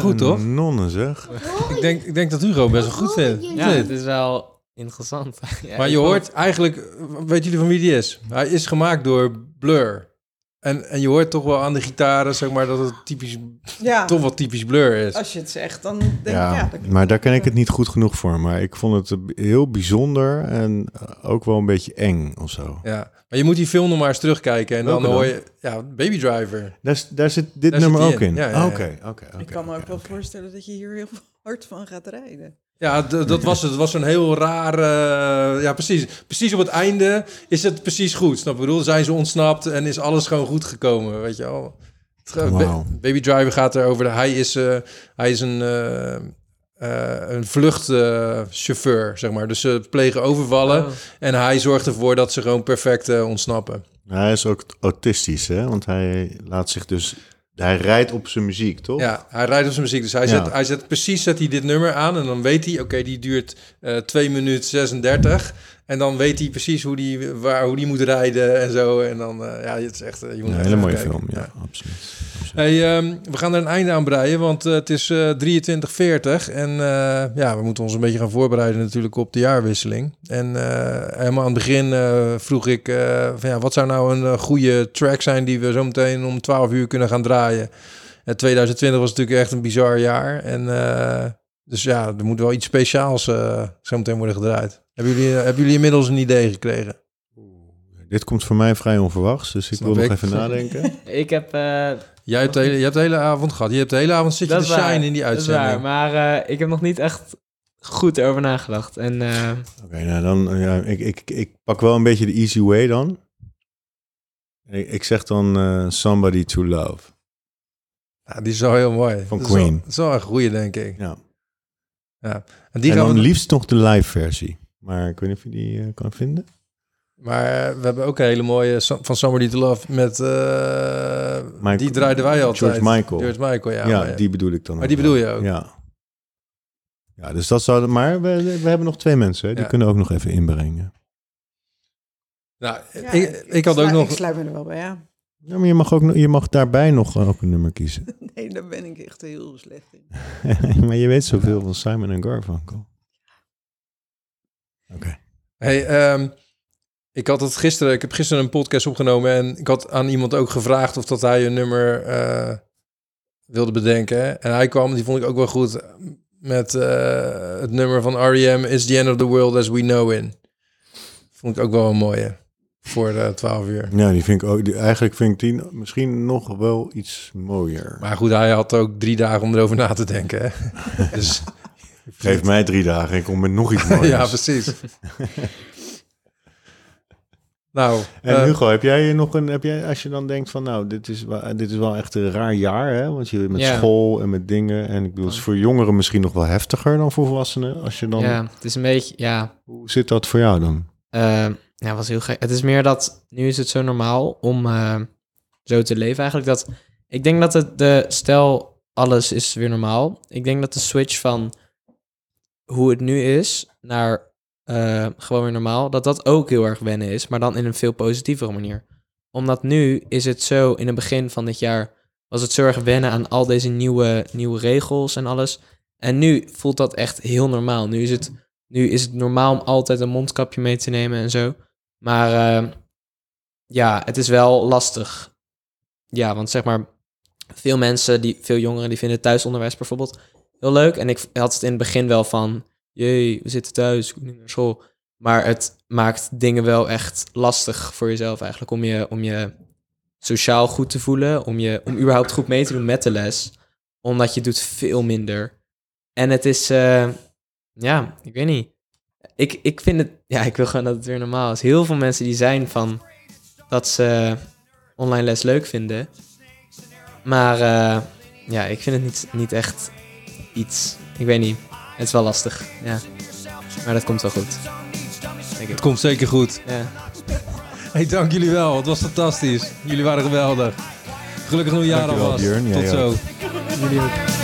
Goed, toch? Nonnen zeg. Ik denk, ik denk dat Hugo best wel goed vindt. Ja, het is wel interessant. Ja, maar je hoort eigenlijk, weet jullie van wie die is? Hij is gemaakt door Blur. En, en je hoort toch wel aan de gitaren, zeg maar, dat het typisch, Ja. toch wel typisch Blur is. Als je het zegt, dan denk ik, ja, dat- maar daar ken ik het niet goed genoeg voor. Maar ik vond het heel bijzonder en ook wel een beetje eng of zo. Ja, maar je moet die film nog maar eens terugkijken en dan hoor je, ja, Baby Driver. Daar, daar zit dit Daar nummer zit ook in? Ja. Oké, oké, ik oké. kan me ook wel voorstellen dat je hier heel hard van gaat rijden. Ja, dat was het. Het was een heel raar... eh, ja, precies. Precies op het einde is het precies goed. Snap je? Ik bedoel, zijn ze ontsnapt en is alles gewoon goed gekomen, weet je wel. Wauw. Baby Driver gaat erover. de- Hij is, eh, hij is een, eh, eh, een vluchtchauffeur, zeg maar. Dus ze plegen overvallen. Oh. En hij zorgt ervoor dat ze gewoon perfect ontsnappen. Hij is ook autistisch, hè? Want hij laat zich dus... Hij rijdt op zijn muziek, toch? Ja, hij rijdt op zijn muziek. Dus hij, Ja. zet, hij zet precies zet hij dit nummer aan. En dan weet hij, oké, die duurt eh 2 minuten 36. En dan weet hij precies hoe die, waar, hoe die moet rijden en zo. En dan, eh, ja, het is echt... eh, je moet Een hele mooie kijken. film, ja, absoluut. Hey, ehm, we gaan er een einde aan breien, want eh, het is eh 23.40 en ja, we moeten ons een beetje gaan voorbereiden natuurlijk op de jaarwisseling. En helemaal aan het begin vroeg ik, van, ja, wat zou nou een goede track zijn die we zo meteen om 12 uur kunnen gaan draaien? En 2020 was natuurlijk echt een bizar jaar en dus ja, er moet wel iets speciaals zo meteen worden gedraaid. Hebben jullie, eh, hebben jullie inmiddels een idee gekregen? Dit komt voor mij vrij onverwachts, dus ik Snap wil nog ik. even nadenken. Ik heb... eh, Jij hebt de hele, je hebt de hele avond gehad. Je hebt de hele avond zit je dat te shine in die dat is uitzending. waar, maar eh, ik heb nog niet echt goed erover nagedacht. En eh, Oké, nou dan, ja, ik, ik, ik pak wel een beetje de easy way dan. Ik, ik zeg dan eh, Somebody to Love. Ja, die is wel heel mooi. Van Dat is wel- Queen. Dat is wel een goeie, denk ik. Ja. Ja. En die en gaan dan we... liefst nog de live versie. Maar ik weet niet of je die eh, kan vinden. Maar we hebben ook een hele mooie van Somebody to Love met... eh, Michael- die draaiden wij altijd. George Michael. George Michael, ja. Ja, maar die bedoel ik dan Maar die wel. bedoel je ook? Ja. Ja, dus dat zou... Maar we, we hebben nog twee mensen, hè, die Ja. kunnen ook nog even inbrengen. Nou, Ja, ik, ik had ook sluit- nog... Ik sluit me er wel bij. Ja, maar je mag, ook, je mag daarbij nog ook een nummer kiezen. Nee, daar ben ik echt heel slecht in. maar je weet zoveel van Simon en Garfunkel. Oké. Hey, ehm, ik had het gisteren... Ik heb gisteren een podcast opgenomen... en ik had aan iemand ook gevraagd... of dat hij een nummer eh, wilde bedenken. En hij kwam, die vond ik ook wel goed... met eh, het nummer van R.E.M. Is the End of the World as We Know In. Vond ik ook wel een mooie. Voor de 12 uur. Ja, die vind ik ook... Die, eigenlijk vind ik die misschien nog wel iets mooier. Maar goed, hij had ook drie dagen om erover na te denken. Hè? dus, Geef mij drie dagen, ik kom met nog iets mooiers. ja, precies. nou, En eh, Hugo, heb jij nog een, heb jij, als je dan denkt van, nou, dit is, wel- dit is wel echt een raar jaar, hè? Want je met Ja. school en met dingen. En ik bedoel, het is voor jongeren misschien nog wel heftiger dan voor volwassenen. Als je dan, ja, het is een beetje... Ja, hoe zit dat voor jou dan? Eh, ja, was heel gek. Het is meer dat nu is het zo normaal om eh, zo te leven eigenlijk. Dat, ik denk dat het de stel alles is weer normaal. Ik denk dat de switch van hoe het nu is naar eh, gewoon weer normaal, dat dat ook heel erg wennen is, maar dan in een veel positievere manier. Omdat nu is het zo, in het begin van dit jaar was het zo erg wennen aan al deze nieuwe, nieuwe regels en alles. En nu voelt dat echt heel normaal. Nu is het nu is het normaal om altijd een mondkapje mee te nemen en zo. Maar eh, ja, het is wel lastig. Ja, want zeg maar, veel mensen, die, veel jongeren, die vinden thuisonderwijs bijvoorbeeld heel leuk. En ik had het in het begin wel van, jee, we zitten thuis, ik niet naar school. Maar het maakt dingen wel echt lastig voor jezelf eigenlijk. Om je, om je sociaal goed te voelen. Om, je, om überhaupt goed mee te doen met de les. Omdat je doet veel minder. En het is, eh, ja, ik weet niet. Ik, ik vind het, ja, ik wil gewoon dat het weer normaal is. Heel veel mensen die zijn van dat ze online les leuk vinden. Maar eh, ja, ik vind het niet, niet echt iets. Ik weet niet. Het is wel lastig, ja. Maar dat komt wel goed. Denk ik. het komt zeker goed. Ja. Hey, dank jullie wel. Het was fantastisch. Jullie waren geweldig. Gelukkig nieuwjaar alvast. Björn. Tot zo. ook. Jullie ook.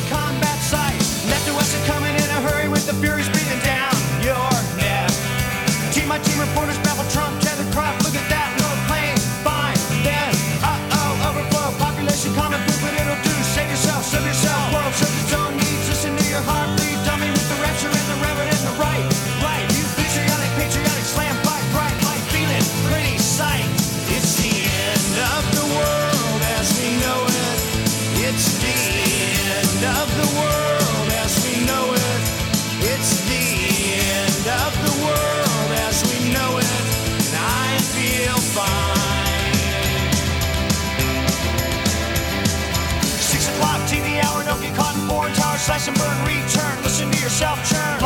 Yourself churn.